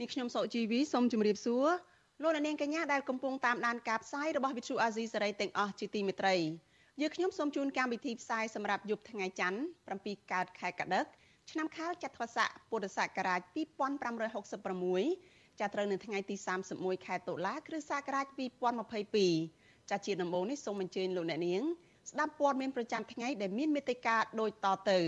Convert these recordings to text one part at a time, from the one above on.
នេះខ្ញុំសកជីវីសូមជម្រាបសួរលោកអ្នកនាងកញ្ញាដែលកំពុងតាមដានការផ្សាយរបស់ Vuthu Azizi Serai ទាំងអស់ជាទីមេត្រីយើខ្ញុំសូមជូនកម្មវិធីផ្សាយសម្រាប់យប់ថ្ងៃច័ន្ទ7កើតខែកដិកឆ្នាំខាលចត្វាស័កពុរសករាជ2566ចាប់ត្រូវនៅថ្ងៃទី31ខែតុលាគ្រិស្តសករាជ2022ចាជាដំបូងនេះសូមអញ្ជើញលោកអ្នកនាងស្ដាប់ព័ត៌មានប្រចាំថ្ងៃដែលមានមេត្តាដូចតទៅ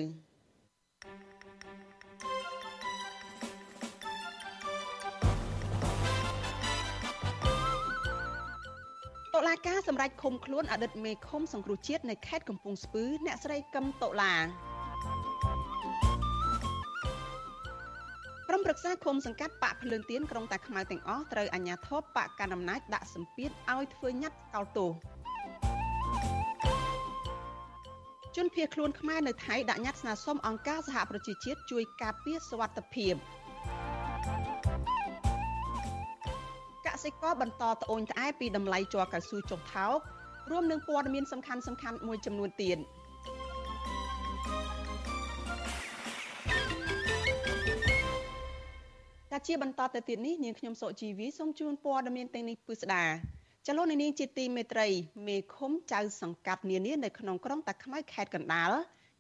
តុលាការសម្រេចឃុំខ្លួនអតីតមេឃុំសង្គ្រោះជាតិនៅខេត្តកំពង់ស្ពឺអ្នកស្រីកឹមតុលាក្រុមប្រឹក្សាឃុំសង្កាត់បាក់ភ្លើងទៀនក្រុងតាខ្មៅទាំងអស់ត្រូវអាជ្ញាធរបកកណ្ដាលអំណាចដាក់សម្ពាធឲ្យធ្វើញត្តិកោតទោសជនភៀសខ្លួនខ្មែរនៅថៃដាក់ញត្តិស្នើសុំអង្គការសហប្រជាជាតិជួយការពារសុវត្ថិភាព សិករបន្តត្អូញត្អែពីតម្លៃជ័រកៅស៊ូចុះថោករួមនឹងព័ត៌មានសំខាន់សំខាន់មួយចំនួនទៀតតាជាបន្តទៅទៀតនេះនាងខ្ញុំសុជីវីសូមជូនព័ត៌មានទាំងនេះពិស្ដាចលនានាងជាទីមេត្រី មេឃុំចៅសង្កាត់នានានៅក្នុងក្រុងតាខ្មៅខេត្តកណ្ដាល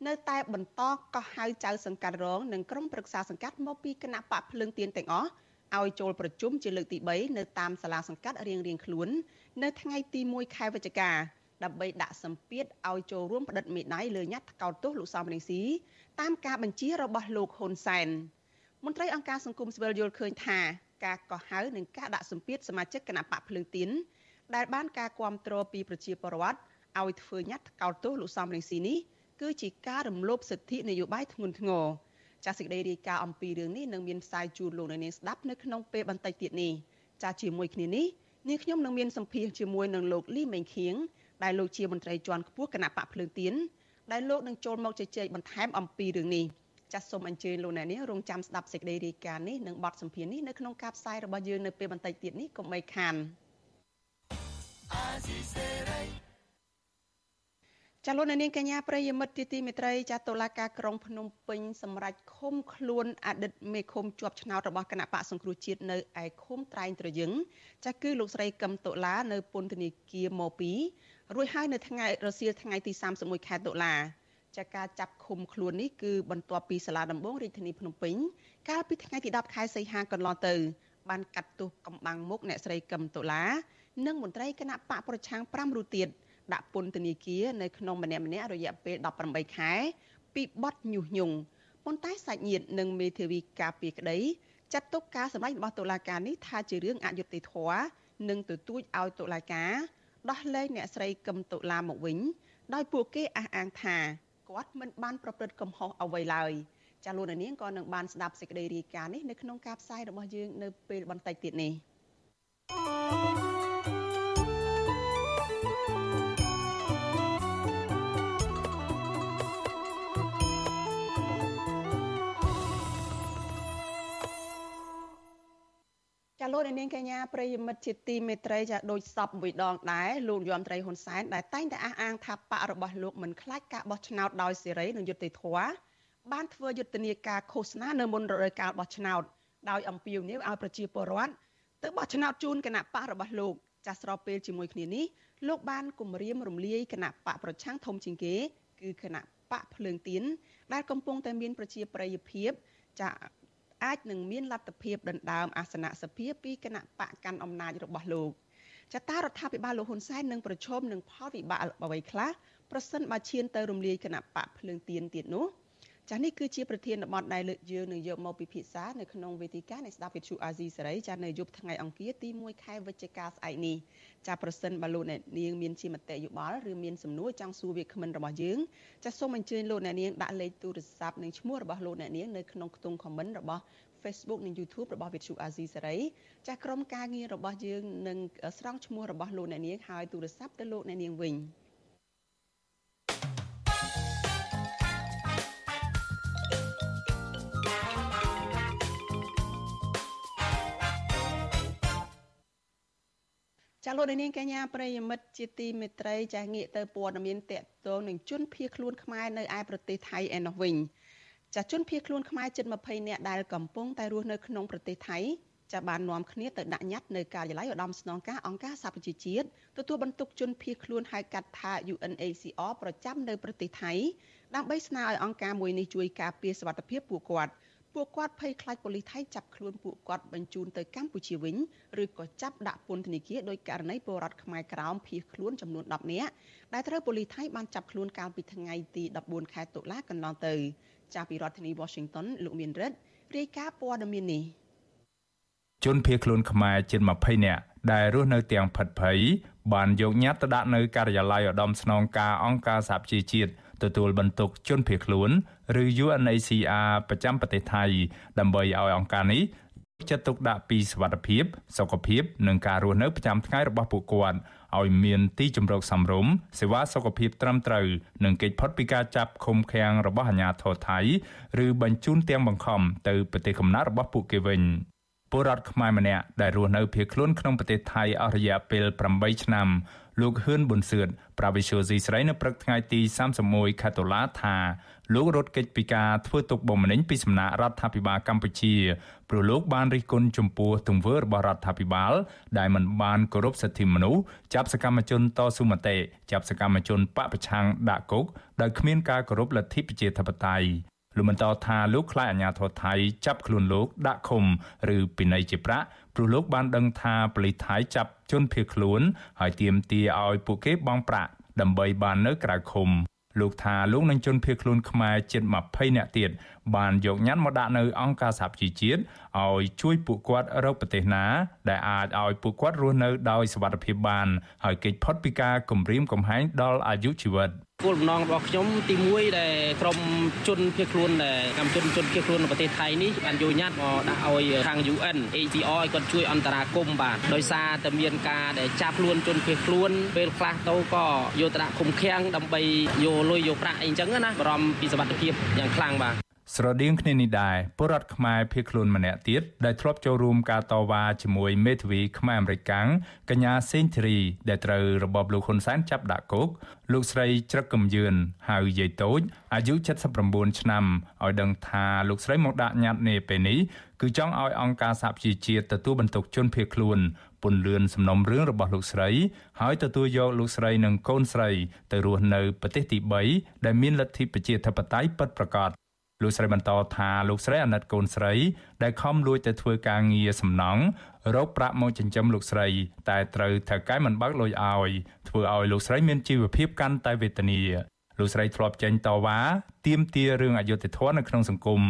នៅតែបន្តកោះហៅចៅសង្កាត់រងនិងក្រុមប្រឹក្សាសង្កាត់មកពីគណៈបកភ្លើងទៀនទាំងអស់ ឲ្យចូលប្រជុំជាលើកទី3នៅតាមសាលាសង្កាត់រៀងៗខ្លួន នៅថ្ងៃទី1ខែវិច្ឆិកាដើម្បីដាក់សម្ពាធឲ្យចូលរួមផ្តិតមេដាយលើញត្តិកោតទោសលោកសំរងស៊ីតាមការបញ្ជារបស់លោកហ៊ុនសែនមន្ត្រីអង្គការសង្គមស៊ីវិលយល់ឃើញថាការកោះហៅនិងការដាក់សម្ពាធសមាជិកគណៈបកភ្លើងទៀនដែលបានការគ្រប់គ្រងពីប្រជាពលរដ្ឋឲ្យធ្វើញត្តិកោតទោសលោកសំរងស៊ីនេះគឺជាការរំលោភសិទ្ធិនយោបាយធ្ងន់ធ្ងរ ចាសសេចក្តីរាយការណ៍អំពីរឿងនេះនឹងមានផ្សាយជូនលោកនាងស្ដាប់នៅក្នុងពេលបន្តិចទៀតនេះចាសជាមួយគ្នានេះនាងខ្ញុំនឹងមានសម្ភាសជាមួយនឹងលោកលីមេងខៀងដែលលោកជាមន្ត្រីជាន់ខ្ពស់គណៈបកភ្លើងទៀនដែលលោកនឹងចូលមកជជែកបន្ថែមអំពីរឿងនេះចាសសូមអញ្ជើញលោកអ្នកនាងរងចាំស្ដាប់សេចក្តីរាយការណ៍នេះនិងបទសម្ភាសន៍នេះនៅក្នុងការផ្សាយរបស់យើងនៅពេលបន្តិចទៀតនេះកុំបីខានអាស៊ីសេរី ចាលោកនាងកញ្ញាប្រិយមិត្តទីទីមេត្រីចាតុលាការក្រុងភ្នំពេញសម្រេចឃុំខ្លួនអតីតមេឃុំជាប់ឆ្នោតរបស់គណៈបកសង្គ្រោះជាតិនៅឯឃុំត្រែងត្រយឹងចាគឺលោកស្រីកឹមតុលានៅពន្ធនាគារម៉ូ2រួចហើយនៅថ្ងៃរសៀលថ្ងៃទី31ខែតុលាចាការចាប់ឃុំខ្លួននេះគឺបន្ទាប់ពីសាលាដំបងរាជធានីភ្នំពេញកាលពីថ្ងៃទី10ខែសីហាកន្លងទៅ បានកាត់ទោសកំបាំងមុខអ្នកស្រីកឹមតុលា និងមន្ត្រីគណៈបកប្រឆាំង5រូបទៀត ដាក់ពន្ធនាគារនៅក្នុងម្នាក់ម្នាក់រយៈពេល18ខែពីបទញុះញង់ប៉ុន្តែសាច់ញាតិនិងមេធាវីការពីក្តីចាត់ទុកការសម្ដែងរបស់តុលាការនេះថាជារឿងអយុត្តិធម៌និងទទូចឲ្យតុលាការដោះលែងអ្នកស្រីកឹមតុលាមកវិញដោយពួកគេអះអាងថាគាត់មិនបានប្រព្រឹត្តកំហុសអ្វីឡើយចាលោកនាងក៏នឹងបានស្ដាប់សេចក្តីរាយការណ៍នេះនៅក្នុងការផ្សាយរបស់យើងនៅពេលបន្តិចទៀតនេះ thank you លោកនាងកញ្ញាប្រិយមិត្តជាទីមេត្រីចាដូចសពមួយដងដែរលោកយមត្រីហ៊ុនសែនដែលតែងតែអះអាងថាបករបស់លោកមិនខ្លាចការបោះឆ្នោតដោយសេរីនិងយុត្តិធម៌បានធ្វើយុទ្ធនាការឃោសនានៅមុនរដូវកាលបោះឆ្នោតដោយអំពាវនាវឲ្យប្រជាពលរដ្ឋទៅបោះឆ្នោតជូនគណៈបករបស់លោកចាស់ស្របពេលជាមួយគ្នានេះលោកបានគម្រាមរំលាយគណៈបកប្រឆាំងធំជាងគេគឺគណៈបកភ្លើងទៀនដែលកំពុងតែមានប្រជាប្រិយភាពចា អាចនឹងមានលទ្ធភាពដណ្ដើមអាសនៈសភាពីគណៈបកកាន់អំណាចរបស់លោកចតារដ្ឋាភិបាលលោកហ៊ុនសែននឹងប្រឈមនឹងផលវិបាកអ្វីខ្លះប្រសិនបើឈានទៅរំលាយគណៈបកភ្លើងទៀនទៀតនោះ ចានេះគឺជាប្រធានបទដែលលើកយើងនឹងយកមកពិភាក្សានៅក្នុងវេទិកានៃស្ដាប់វិទ្យុអាស៊ីសេរីចានៅយប់ថ្ងៃអង្គារទី1ខែវិច្ឆិកាស្អែកនេះចាប្រសិនបើលោកអ្នកនាងមានជាមតិយោបល់ឬមានសំណួរចង់សួរវាគ្មិនរបស់យើងចាសូមអញ្ជើញលោកអ្នកនាងដាក់លេខទូរស័ព្ទនិងឈ្មោះរបស់លោកអ្នកនាងនៅក្នុងខ្ទង់ comment របស់ Facebook និង YouTube របស់ Vithu Azizi សេរីចាស់ក្រុមការងាររបស់យើងនឹងស្រង់ឈ្មោះរបស់លោកអ្នកនាងហើយទូរស័ព្ទទៅលោកអ្នកនាងវិញ។ ចាលោកនាងកញ្ញាប្រិយមិត្តជាទីមេត្រីចាងាកទៅព័ត៌មានតកតងនឹងជនភៀសខ្លួនខ្មែរនៅឯប្រទេសថៃឯណោះវិញចាជនភៀសខ្លួនខ្មែរជិត20នាក់ដែលកំពុងតែរស់នៅក្នុងប្រទេសថៃចាបាននាំគ្នាទៅដាក់ញត្តិនៅការិយាល័យឧត្តមស្នងការអង្គការសហប្រជាជាតិទទួលបន្ទុកជនភៀសខ្លួនហៅកាត់ថា UNHCR ប្រចាំនៅប្រទេសថៃដើម្បីស្នើឲ្យអង្គការមួយនេះជួយការពារសុវត្ថិភាពពួកគាត់។ ពួកគាត់ភ័យខ្លាចប៉ូលីសថៃចាប់ខ្លួនពួកគាត់បញ្ជូនទៅកម្ពុជាវិញឬក៏ចាប់ដាក់ពន្ធនាគារដោយករណីពលរដ្ឋខ្មែរក្រោមភៀសខ្លួនចំនួន10នាក់ដែលត្រូវប៉ូលីសថៃបានចាប់ខ្លួនកាលពីថ្ងៃទី14ខែតុលាកន្លងទៅចាប់ពីរដ្ឋធានី Washington លោកមានរិទ្ធរាយការណ៍ព័ត៌មាននេះជនភៀសខ្លួនខ្មែរជិត20នាក់ដែលរស់នៅទាំងផិតភ័យបានយកញត្តិទៅដាក់នៅការិយាល័យឧត្តមស្នងការអង្គការសហប្រជាជាតិ ទទួលបន្ទុកជនភៀសខ្លួន ឬ UNHCR ប្រចាំប្រទេសថៃ ដើម្បីឲ្យអង្គការនេះចាត់ទុកដាក់ពីសវត្ថភាពសុខភាពនិងការរស់នៅប្រចាំថ្ងៃរបស់ពួកគាត់ឲ្យមានទីជម្រកសមរម្យសេវាសុខភាពត្រឹមត្រូវនិងកិច្ចផុតពីការចាប់ឃុំឃាំងរបស់អាជ្ញាធរថៃឬបញ្ជូនទាំងបង្ខំទៅប្រទេសកំណើតរបស់ពួកគេវិញពលរដ្ឋខ្មែរម្នាក់ដែលរស់នៅភៀសខ្លួនក្នុងប្រទេសថៃអស់រយៈពេល8ឆ្នាំ លោកហ៊ឿនប៊ុនសឿតប្រាវិសុយស៊ីស្រីនៅព្រឹកថ្ងៃទី31ខែតុលាថាលោករត់គេចពីការធ្វើទុកបុកម្នេញពីសំណាក់រដ្ឋាភិបាលកម្ពុជាព្រោះលោកបានរិះគន់ចំពោះទង្វើរបស់រដ្ឋាភិបាល ដែលមិនបានគោរពសិទ្ធិមនុស្សចាប់សកម្មជនតស៊ូមតិចាប់សកម្មជនបពប្រឆាំងដាក់គុកដោយគ្មានការគោរពលទ្ធិប្រជាធិបតេយ្យលោកបន្តថាលោកខ្លាចអាជ្ញាធរថៃចាប់ខ្លួនលោកដាក់ឃុំ ឬពិន័យជាប្រាក់ ព្រោះលោកបានដឹងថាប៉ូលីសថៃចាប់ជនភៀសខ្លួនហើយទាមទារឲ្យពួកគេបង់ប្រាក់ដើម្បីបាននៅក្រៅឃុំលោកថាលោកនឹងជន់ភៀសខ្លួនខ្មែរជិត20នាក់ទៀតបានយកញត្តិមកដាក់នៅអង្គការសហប្រជាជាតិឲ្យជួយពួកគាត់រកប្រទេសណា ដែលអាចឲ្យពួកគាត់រស់នៅដោយសុវត្ថិភាពបាន ហើយគេចផុតពីការគំរាមកំហែងដល់អាយុជីវិត គោលបំណងរបស់ខ្ញុំទី1ដែលក្រុមជនភៀសខ្លួនដែលកម្មជនជនភៀសខ្លួននៅប្រទេសថៃនេះបានយកញត្តិមកដាក់ឲ្យខាង UN ACR ឲ្យគាត់ជួយអន្តរាគមន៍បាទដោយសារតែមានការដែលចាប់ខ្លួនជនភៀសខ្លួនពេលខ្លះទៅក៏យកទៅដាក់ឃុំឃាំងដើម្បីយកលុយយកប្រាក់អីចឹងណាបារម្ភពីសុវត្ថិភាពយ៉ាងខ្លាំងបាទ ស្រដៀងគ្នានេះដែរពលរដ្ឋខ្មែរភៀសខ្លួនម្នាក់ទៀតដែលធ្លាប់ចូលរួមការតវ៉ាជាមួយមេធាវីខ្មែរអាមេរិកាំងកញ្ញាសេងធីរីដែលត្រូវរបបលោកហ៊ុនសែនចាប់ដាក់គុកលោកស្រីច្រឹកកំយឿនហៅយាយតូចអាយុ79ឆ្នាំឲ្យដឹងថាលោកស្រីមកដាក់ញត្តិនេះពេលនេះគឺចង់ឲ្យអង្គការសហប្រជាជាតិទទួលបន្ទុកជនភៀសខ្លួនពន្លឿនសំណុំរឿងរបស់លោកស្រី ហើយទទួលយកលោកស្រីនិងកូនស្រី ទៅរស់នៅប្រទេសទី3ដែលមានលទ្ធិប្រជាធិបតេយ្យពិតប្រាកដ លោកស្រីបន្តថាលោកស្រីអាណិតកូនស្រីដែលខំលួចទៅធ្វើការងារសំណង់រកប្រាក់មកចិញ្ចឹមលោកស្រី តែត្រូវថៅកែមិនបើកលុយឲ្យធ្វើឲ្យលោកស្រីមានជីវភាពកាន់តែវេទនាលោកស្រីធ្លាប់ចេញតវ៉ាទាមទាររឿងអយុត្តិធម៌នៅក្នុងសង្គម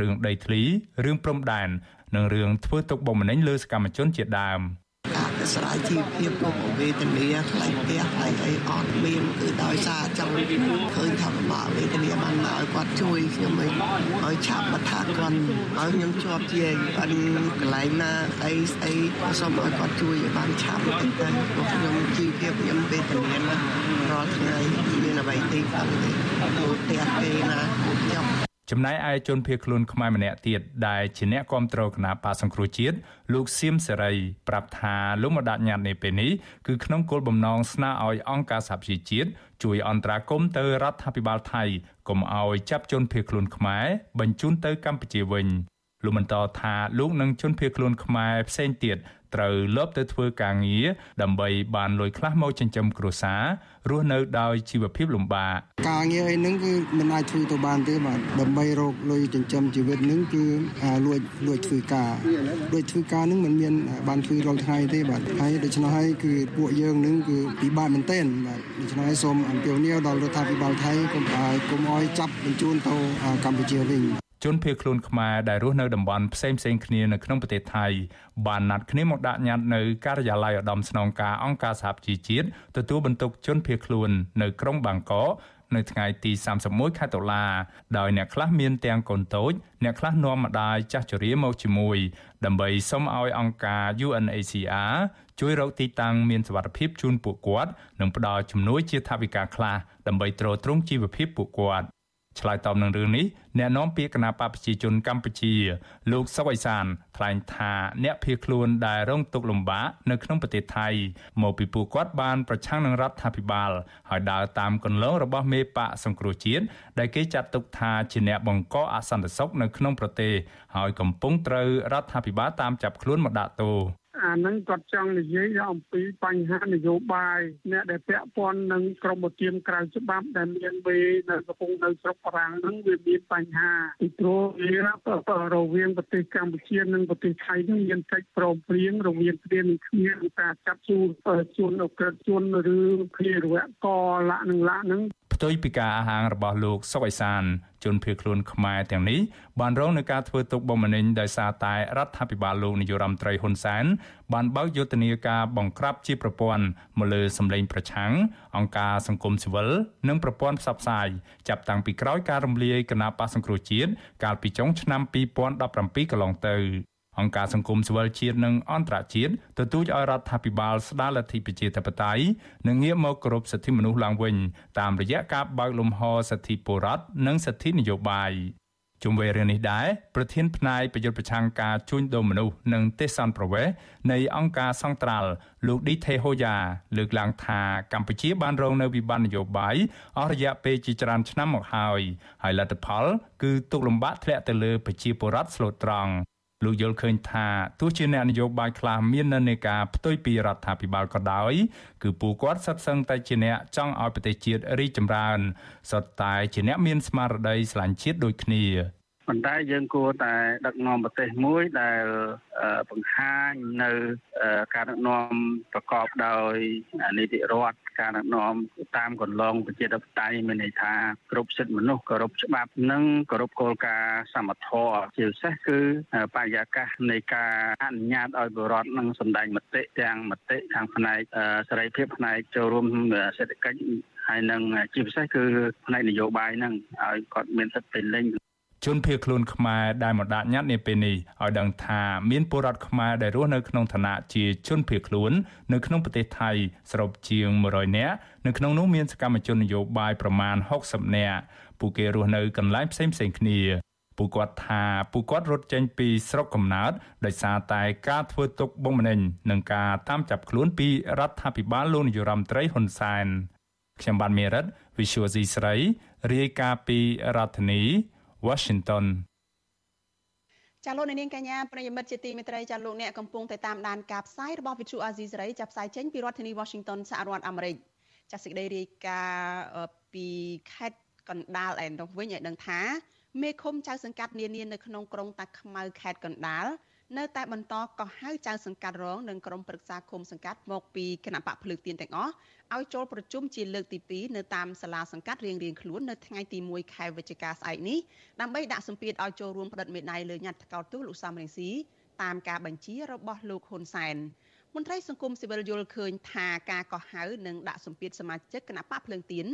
រឿងដីធ្លីរឿងព្រំដែននិងរឿងធ្វើទុកបុកម្នេញលើសកម្មជនជាដើម។ អាស្រ័យជីវភាពពុកវេទនាខ្លាំងផ្ទះខ្លាំងអីអត់មានគឺដោយសារចង់ឃើញថាពិបាកវេទនាបានមកឲ្យគាត់ជួយខ្ញុំឲ្យឲ្យឆាប់មកថាគាត់ឲ្យខ្ញុំជាប់ជាបានកន្លែងណាអីស្អីសូមឲ្យគាត់ជួយឲ្យបានឆាប់ទៅទៅពួកខ្ញុំជីវភាពខ្ញុំវេទនាណាស់រាល់ថ្ងៃមានអ្វីទីផងទេផ្ទះគេណាខ្ញុំ ចំណែកឯជនភៀសខ្លួនខ្មែរម្នាក់ទៀតដែលជាអ្នកគ្រប់គ្រងគណៈបកសង្គ្រោះជាតិលោកសៀមសេរីប្រាប់ថាលោកមកដាក់ញត្តិនេះពេលនេះគឺក្នុងគោលបំណងស្នើឲ្យអង្គការសហប្រជាជាតិជួយអន្តរាគមន៍ទៅរដ្ឋាភិបាលថៃកុំឲ្យចាប់ជនភៀសខ្លួនខ្មែរបញ្ជូនទៅកម្ពុជាវិញលោកបន្តថាលោកនឹងជនភៀសខ្លួនខ្មែរផ្សេងទៀត ត្រូវលបទៅធ្វើការងារដើម្បីបានលុយខ្លះមកចិញ្ចឹមគ្រួសាររស់នៅដោយជីវភាពលំបាកការងារអីហ្នឹងគឺមិនអាចធ្វើទៅបានទេបាទដើម្បីរកលុយចិញ្ចឹមជីវិតហ្នឹងគឺលួចលួចធ្វើការលួចធ្វើការហ្នឹងមិនមានបានធ្វើរាល់ថ្ងៃទេបាទហើយដូច្នោះហើយគឺពួកយើងហ្នឹងគឺពិបាកមែនទែនបាទដូច្នោះហើយសូមអំពាវនាវដល់រដ្ឋាភិបាលថៃកុំឲ្យកុំឲ្យចាប់បញ្ជូនទៅកម្ពុជាវិញ ជនភៀសខ្លួនខ្មែរដែលរស់នៅតំបន់ផ្សេងផ្សេងគ្នានៅក្នុងប្រទេសថៃបានណាត់គ្នាមកដាក់ញត្តិនៅការិយាល័យឧត្តមស្នងការអង្គការសហប្រជាជាតិទទួលបន្ទុកជនភៀសខ្លួននៅក្រុងបាងកកនៅថ្ងៃទី31ខែតុលាដោយអ្នកខ្លះមានទាំងកូនតូចអ្នកខ្លះនាំម្ដាយចាស់ជរាមកជាមួយដើម្បីសុំឲ្យអង្គការ UNHCR ជួយរកទីតាំងមានសុវត្ថិភាពជូនពួកគាត់និងផ្ដល់ជំនួយជាថវិកាខ្លះដើម្បីទ្រទ្រង់ជីវភាពពួកគាត់ ឆ្លើយតបនឹងរឿងនេះអ្នកនាំពាក្យគណៈបព្វជិជនកម្ពុជា លោកសុកអេសានថ្លែងថាអ្នកភៀសខ្លួនដែលរងទុក្ខលំបាកនៅក្នុងប្រទេសថៃមកពីពួកគាត់បានប្រឆាំងនឹងរដ្ឋាភិបាលហើយដើរតាមគន្លងរបស់មេបកសង្គ្រោះជាតិដែលគេចាត់ទុកថាជាអ្នកបង្កអសន្តិសុខនៅក្នុងប្រទេសហើយកំពុងត្រូវរដ្ឋាភិបាលតាមចាប់ខ្លួនមកដាក់ទោស អានឹងគាត់ចង់និយាយអំពីបញ្ហានយោបាយអ្នកដែលពាក់ព័ន្ធនឹងក្រមឧទាមក្រៅច្បាប់ដែលមានវេនៅកំពុងនៅស្រុកបារាំងហ្នឹងវាមានបញ្ហាពីព្រោះវារវាងប្រទេសកម្ពុជានិងប្រទេសថៃនេះមានកិច្ចព្រមព្រៀងរវាងគ្នានឹងគ្នាក្នុងការចាត់ជួនជួនអក្រិតជួនឬភារវកលៈនឹងលៈហ្នឹងផ្ទុយពីការអាហាងរបស់លោកសុកអេសានជនភៀសខ្លួនខ្មែរទាំងនេះបានរងនឹងការធ្វើទុកបុកម្នេញដោយសារតែរដ្ឋាភិបាលលោកនាយរដ្ឋមន្ត្រីហ៊ុនសែនបានបើកយុទ្ធនាការបង្ក្រាបជាប្រព័ន្ធមកលើសម្លេងប្រឆាំងអង្គការសង្គមស៊ីវិលនិងប្រព័ន្ធផ្សព្វផ្សាយចាប់តាំងពីក្រោយការរំលាយគណៈបកសង្គ្រោះជាតិកាលពីចុងឆ្នាំ2017កន្លងទៅ អង្គការសង្គមស៊ីវិលជាតិនិងអន្តរជាតិទទូចឲ្យរដ្ឋាភិបាលស្ដារលទ្ធិប្រជាធិបតេយ្យនិងងាកមកគោរពសិទ្ធិមនុស្សឡើងវិញតាមរយៈការបើកលំហសិទ្ធិពលរដ្ឋនិងសិទ្ធិនយោបាយជុំវិញរឿងនេះដែរប្រធានផ្នែកប្រយុទ្ធប្រឆាំងការជួញដូរមនុស្សនិងទេសន្តប្រវេសនៃអង្គការសង្ត្រាល់លោកឌីថេហូយ៉ាលើកឡើងថាកម្ពុជាបានរងនៅវិបត្តិនយោបាយអស់រយៈពេលជាច្រើនឆ្នាំមកហើយហើយលទ្ធផល គឺទុកលំបាកធ្លាក់ទៅលើប្រជាពលរដ្ឋស្លូតត្រង់ លោកយល់ឃើញថាទោះជាអ្នកនយោបាយខ្លះមាននិន្នាការផ្ទុយពីរដ្ឋាភិបាលក៏ដោយគឺពួកគាត់សុទ្ធសឹងតែជាអ្នកចង់ឲ្យប្រទេសជាតិរីកចម្រើនសុទ្ធតែជាអ្នកមានស្មារតីស្រឡាញ់ជាតិដូចគ្នាប៉ុន្តែយើងគួរតែដឹកនាំប្រទេសមួយដែលបង្ហាញនៅការដឹកនាំប្រកបដោយនីតិរដ្ឋ ការដឹកនាំតាមកន្លងប្រជាធិបតេយ្យមានន័យថាគ្រប់សិទ្ធិមនុស្សគោរពច្បាប់និងគោរពគោលការណ៍សមធម៌ជាពិសេសគឺបរិយាកាសនៃការអនុញ្ញាតឲ្យបរដ្ឋនឹងសម្ដែងមតិទាំងមតិខាងផ្នែកសេរីភាពផ្នែកចូលរួមសេដ្ឋកិច្ចហើយនឹងជាពិសេសគឺផ្នែកនយោបាយហ្នឹងឲ្យគាត់មានសិទ្ធិពេញលេញ ជនភៀសខ្លួនខ្មែរដែលមកដាក់ញត្តិនាពេលនេះឲ្យដឹងថាមានពលរដ្ឋខ្មែរដែលរស់នៅក្នុងឋានៈជាជនភៀសខ្លួននៅក្នុងប្រទេសថៃសរុបជាង100នាក់នៅក្នុងនោះមានសកម្មជននយោបាយប្រមាណ60នាក់ពួកគេរស់នៅកន្លែងផ្សេងផ្សេងគ្នាពួកគាត់ថាពួកគាត់រត់ចេញពីស្រុកកំណើតដោយសារតែការធ្វើទុកបុកម្នេញនិងការតាមចាប់ខ្លួនពីរដ្ឋាភិបាលលោកនាយរដ្ឋមន្ត្រីហ៊ុនសែនខ្ញុំបានមេរិត Visual C ស្រីរាយការណ៍ពីរដ្ឋធានី Washington ចាលោកនាងកញ្ញាប្រិយមិត្តជាទីមេត្រីចាលោកអ្នកកំពុងតែតាមដានការផ្សាយរបស់ Vithu Azizi សេរីចាប់ផ្សាយចេញពីរដ្ឋធានី Washington សហរដ្ឋអាមេរិកចាសេចក្តីរាយការណ៍ពីខេត្តកណ្ដាលឯនោះវិញឲ្យដឹងថាមេឃុំចៅសង្កាត់នានានៅក្នុងក្រុងតាខ្មៅខេត្តកណ្ដាល នៅតែបន្តកោះហៅចៅសង្កាត់រងនិងក្រុមប្រឹក្សាឃុំសង្កាត់មកពីគណៈបកភ្លើងទៀនទាំងអស់ឲ្យចូលប្រជុំជាលើកទី2នៅតាមសាលាសង្កាត់រៀងៗខ្លួននៅថ្ងៃទី1ខែវិច្ឆិកាស្អែកនេះដើម្បីដាក់សម្ពាធឲ្យចូលរួមផ្តិតមេដាយលើញត្តិថ្កោលទោសលោកសំរងស៊ីតាមការបញ្ជារបស់លោកហ៊ុនសែនមន្ត្រីសង្គមស៊ីវិលយល់ឃើញថាការកោះហៅនិងដាក់សម្ពាធសមាជិកគណៈបកភ្លើងទៀន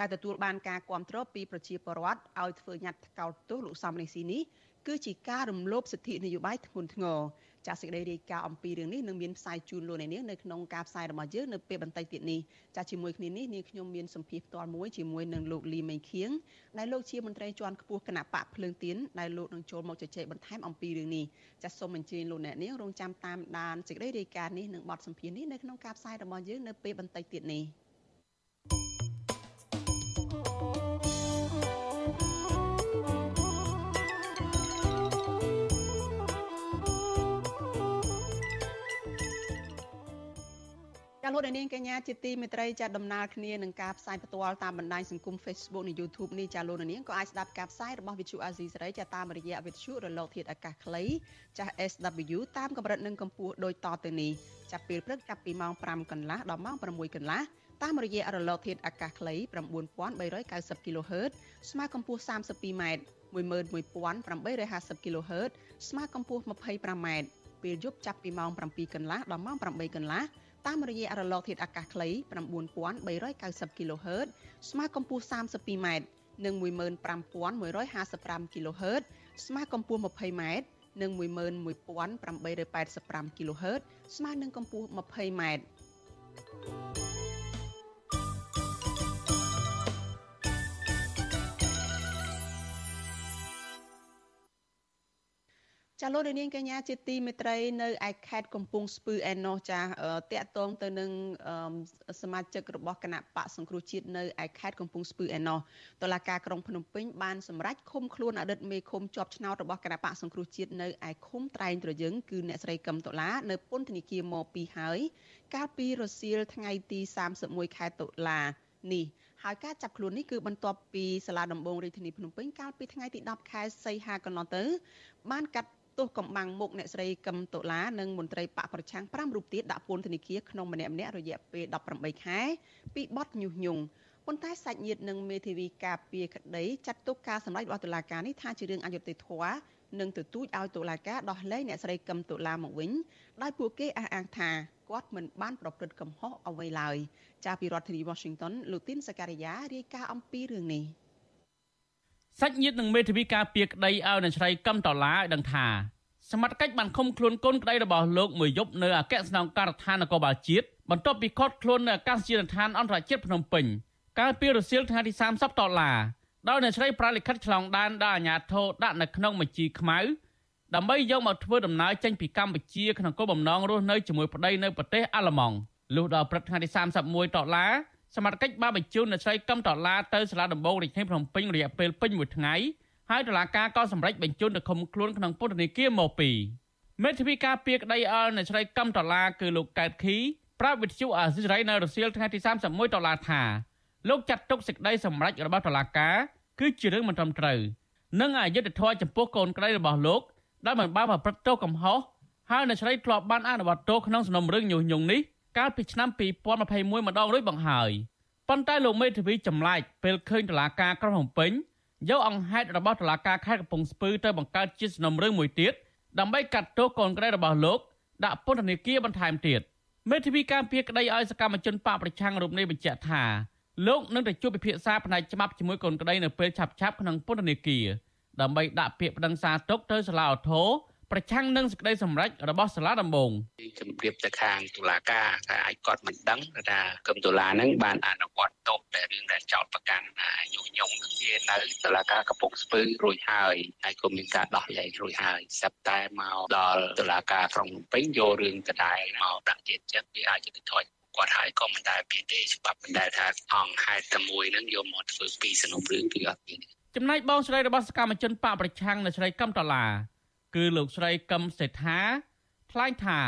ដែលទទួលបានការគ្រប់គ្រងពីប្រជាពលរដ្ឋឲ្យធ្វើញត្តិថ្កោលទោសលោកសំរងស៊ីនេះ គឺជាការរំលោភសិទ្ធិនយោបាយធ្ងន់ធ្ងរចាសសេចក្តីរាយការណ៍អំពីរឿងនេះនឹងមានផ្សាយជូនលោកអ្នកនាងនៅក្នុងការផ្សាយរបស់យើងនៅពេលបន្តិចទៀតនេះចាសជាមួយគ្នានេះនាងខ្ញុំមានសម្ភារផ្ទាល់មួយជាមួយនឹងលោកលីមេងខៀងដែលលោកជាមន្ត្រីជាន់ខ្ពស់គណៈបកភ្លើងទៀនដែលលោកនឹងចូលមកជជែកបន្ថែមអំពីរឿងនេះចាសសូមអញ្ជើញលោកអ្នកនាងរងចាំតាមដានសេចក្តីរាយការណ៍នេះនិងបទសម្ភារនេះនៅក្នុងការផ្សាយរបស់យើងនៅពេលបន្តិចទៀតនេះ។ ចាលោកនាងកញ្ញាជាទីមេត្រីចាដំណើរគ្នានឹងការផ្សាយផ្ទាល់តាមបណ្ដាញសង្គម Facebook និង YouTube នេះចាលោកនាងក៏អាចស្ដាប់ការផ្សាយរបស់ Vithu Azizi សេរីចាតាមរយៈវិទ្យុរលកធាតុអាកាសខ្លីចាស់ SW តាមកម្រិតនិងកម្ពស់ដូចតទៅនេះចាប់ពេលព្រឹកចាប់ពីម៉ោង5កន្លះដល់ម៉ោង6កន្លះតាមរយៈរលកធាតុអាកាសខ្លី9390 kHz ស្មើកម្ពស់ 32m 11850 kHz ស្មើកម្ពស់ 25m ពេលយប់ចាប់ពីម៉ោង7កន្លះដល់ម៉ោង8កន្លះ តាមរយៈរលកធាតុអាកាសខ្លី9390 kHz ស្មើកម្ពស់ 32m និង15155 kHz ស្មើកម្ពស់ 20m និង11885 kHz ស្មើនឹងកម្ពស់ 20m ចាលោកនាងកញ្ញាជាទីមេត្រីនៅឯខេត្តកំពង់ស្ពឺឯណោះចាតាក់ទងទៅនឹងសមាជិករបស់គណៈបកសង្គ្រោះជាតិនៅឯខេត្តកំពង់ស្ពឺឯណោះតុលាការក្រុងភ្នំពេញបានសម្រេចឃុំខ្លួនអតីតមេឃុំជាប់ឆ្នោតរបស់គណៈបកសង្គ្រោះជាតិនៅឯឃុំត្រែងត្រយឹងគឺអ្នកស្រីកឹមតុលានៅពន្ធនាគារម2ហើយកាលពីរសៀលថ្ងៃទី31ខែតុលានេះហើយការចាប់ខ្លួននេះគឺបន្ទាប់ពីសាលាដំបងរាជធានីភ្នំពេញកាលពីថ្ងៃទី10ខែសីហាកន្លងទៅបានកាត់ ទោសកំបាំងមុខអ្នកស្រីកឹមតុលានិងមន្ត្រីបកប្រឆាំង5រូបទៀតដាក់ពន្ធនាគារក្នុងម្នាក់ម្នាក់រយៈពេល18ខែពីបទញុះញង់ប៉ុន្តែសាច់ញាតិនិងមេធាវីការពារក្តីចាត់ទុកការសម្ដែងរបស់តុលាការនេះថាជារឿងអយុត្តិធម៌និងទទូចឲ្យតុលាការដោះលែងអ្នកស្រីកឹមតុលាមកវិញដោយពួកគេអះអាងថាគាត់មិនបានប្រព្រឹត្តកំហុសអ្វីឡើយចាពីរដ្ឋធានី Washington លោកទីនសការីយ៉ារាយការណ៍អំពីរឿងនេះ សាច់ញាតិនិងមេធាវីការពារក្តីឲ្យអ្នកស្រីកឹមតឡាឲ្យដឹងថាសមត្ថកិច្ចបានឃុំខ្លួនកូនក្តីរបស់លោកមួយយប់នៅអគ្គស្នងការដ្ឋាននគរបាលជាតិបន្ទាប់ពីគាត់ខ្លួននៅអាកាសយានដ្ឋានអន្តរជាតិភ្នំពេញកាលពីរសៀលថ្ងៃទី30ដុល្លារដោយអ្នកស្រីប្រាលិខិតឆ្លងដែនដល់អាជ្ញាធរដាក់នៅក្នុងបញ្ជីខ្មៅដើម្បីយកមកធ្វើដំណើរចេញពីកម្ពុជាក្នុងគោលបំណងរស់នៅជាមួយប្តីនៅប្រទេសអាល្លឺម៉ង់លុះដល់ព្រឹកថ្ងៃទី31ដុល្លារ សមត្ថកិច្ចបានបញ្ជូនអ្នកស្រីកឹមដុល្លារទៅសាលាដំបងរាជធានីភ្នំពេញរយៈពេលពេញមួយថ្ងៃហើយតុលាការក៏សម្រេចបញ្ជូនទៅឃុំខ្លួនក្នុងពន្ធនាគារមកពីមេធាវីការពារក្តីអល់អ្នកស្រីកឹមដុល្លារគឺលោកកែតខីប្រាប់វិទ្យុអាស៊ីសេរីនៅរសៀលថ្ងៃទី31ដុល្លារថាលោកចាត់ទុកសេចក្តីសម្រេចរបស់តុលាការគឺជារឿងមិនត្រឹមត្រូវនិងអយុត្តិធម៌ចំពោះកូនក្តីរបស់លោកដែលមិនបានប្រព្រឹត្តទោសកំហុសហើយអ្នកស្រីធ្លាប់បានអនុវត្តទោសក្នុងសំណុំរឿងញុះញង់នេះ កាលពីឆ្នាំ2021ម្ដងរួចបង្ហើយប៉ុន្តែលោកមេធាវីចម្លែកពេលឃើញតុលាការក្រុងភ្នំពេញយកអង្គហេតុរបស់តុលាការខេត្តកំពង់ស្ពឺទៅបង្កើតជាសំណុំរឿងមួយទៀតដើម្បីកាត់ទោសកូនក្រីរបស់លោកដាក់ពន្ធនាគារបន្ថែមទៀតមេធាវីការពារក្តីឲ្យសកម្មជនបកប្រឆាំងរូបនេះបញ្ជាក់ថាលោកនឹងទៅជួបពិភាក្សាផ្នែកច្បាប់ជាមួយកូនក្តីនៅពេលឆាប់ៗក្នុងពន្ធនាគារដើម្បីដាក់ពាក្យប្តឹងសារទុកទៅសាលាឧទ្ធរ ប្រឆាំងនឹងសេចក្តីសម្រេចរបស់សាលាដំបងជំរាបទៅខាងតុលាការថាអាចគាត់មិនដឹងថាគឹមតុលានឹងបានអនុវត្តទោសដែលរឿងដែលចោតប្រកាន់ញុះញង់នឹងវានៅតុលាការកំពង់ស្ពឺរួចហើយហើយក៏មានការដោះលែងរួចហើយសប្តាហ៍មកដល់តុលាការក្រុងភ្នំពេញយករឿងដដែលមកដាក់ទៀតចឹងវាអាចจะថយគាត់ហើយក៏មិនដែលមានទេច្បាប់មិនដែលថាអង្គហេតុតែមួយនឹងយកមកធ្វើពីសំណុំរឿងគឺអត់មានចំណែកបងស្រីរបស់សកម្មជនបកប្រឆាំងនៅស្រីកឹមតឡា គឺលោកស្រីកឹមសេដ្ឋាថ្លែងថា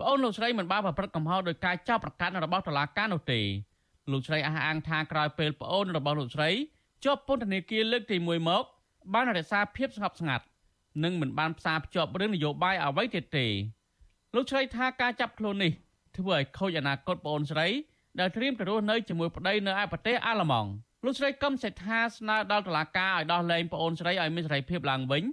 ប្អូនលោកស្រីមិនបានប្រព្រឹត្តកំហុសដោយការចោទប្រកាន់របស់តុលាការនោះទេលោកស្រីអះអាងថាក្រោយពេលប្អូនរបស់លោកស្រីជាប់ពន្ធនាគារលើកទី1មកបានរក្សាភាពស្ងប់ស្ងាត់និងមិនបានផ្សារភ្ជាប់រឿងនយោបាយអ្វីទៀតទេលោកស្រីថាការចាប់ខ្លួននេះធ្វើឲ្យខូចអនាគតប្អូនស្រីដែលត្រៀមទៅរស់នៅជាមួយប្តីនៅឯប្រទេសអាល្លឺម៉ង់លោកស្រីកឹមសេដ្ឋាស្នើដល់តុលាការឲ្យដោះលែងប្អូនស្រីឲ្យមានសេរីភាពឡើងវិញ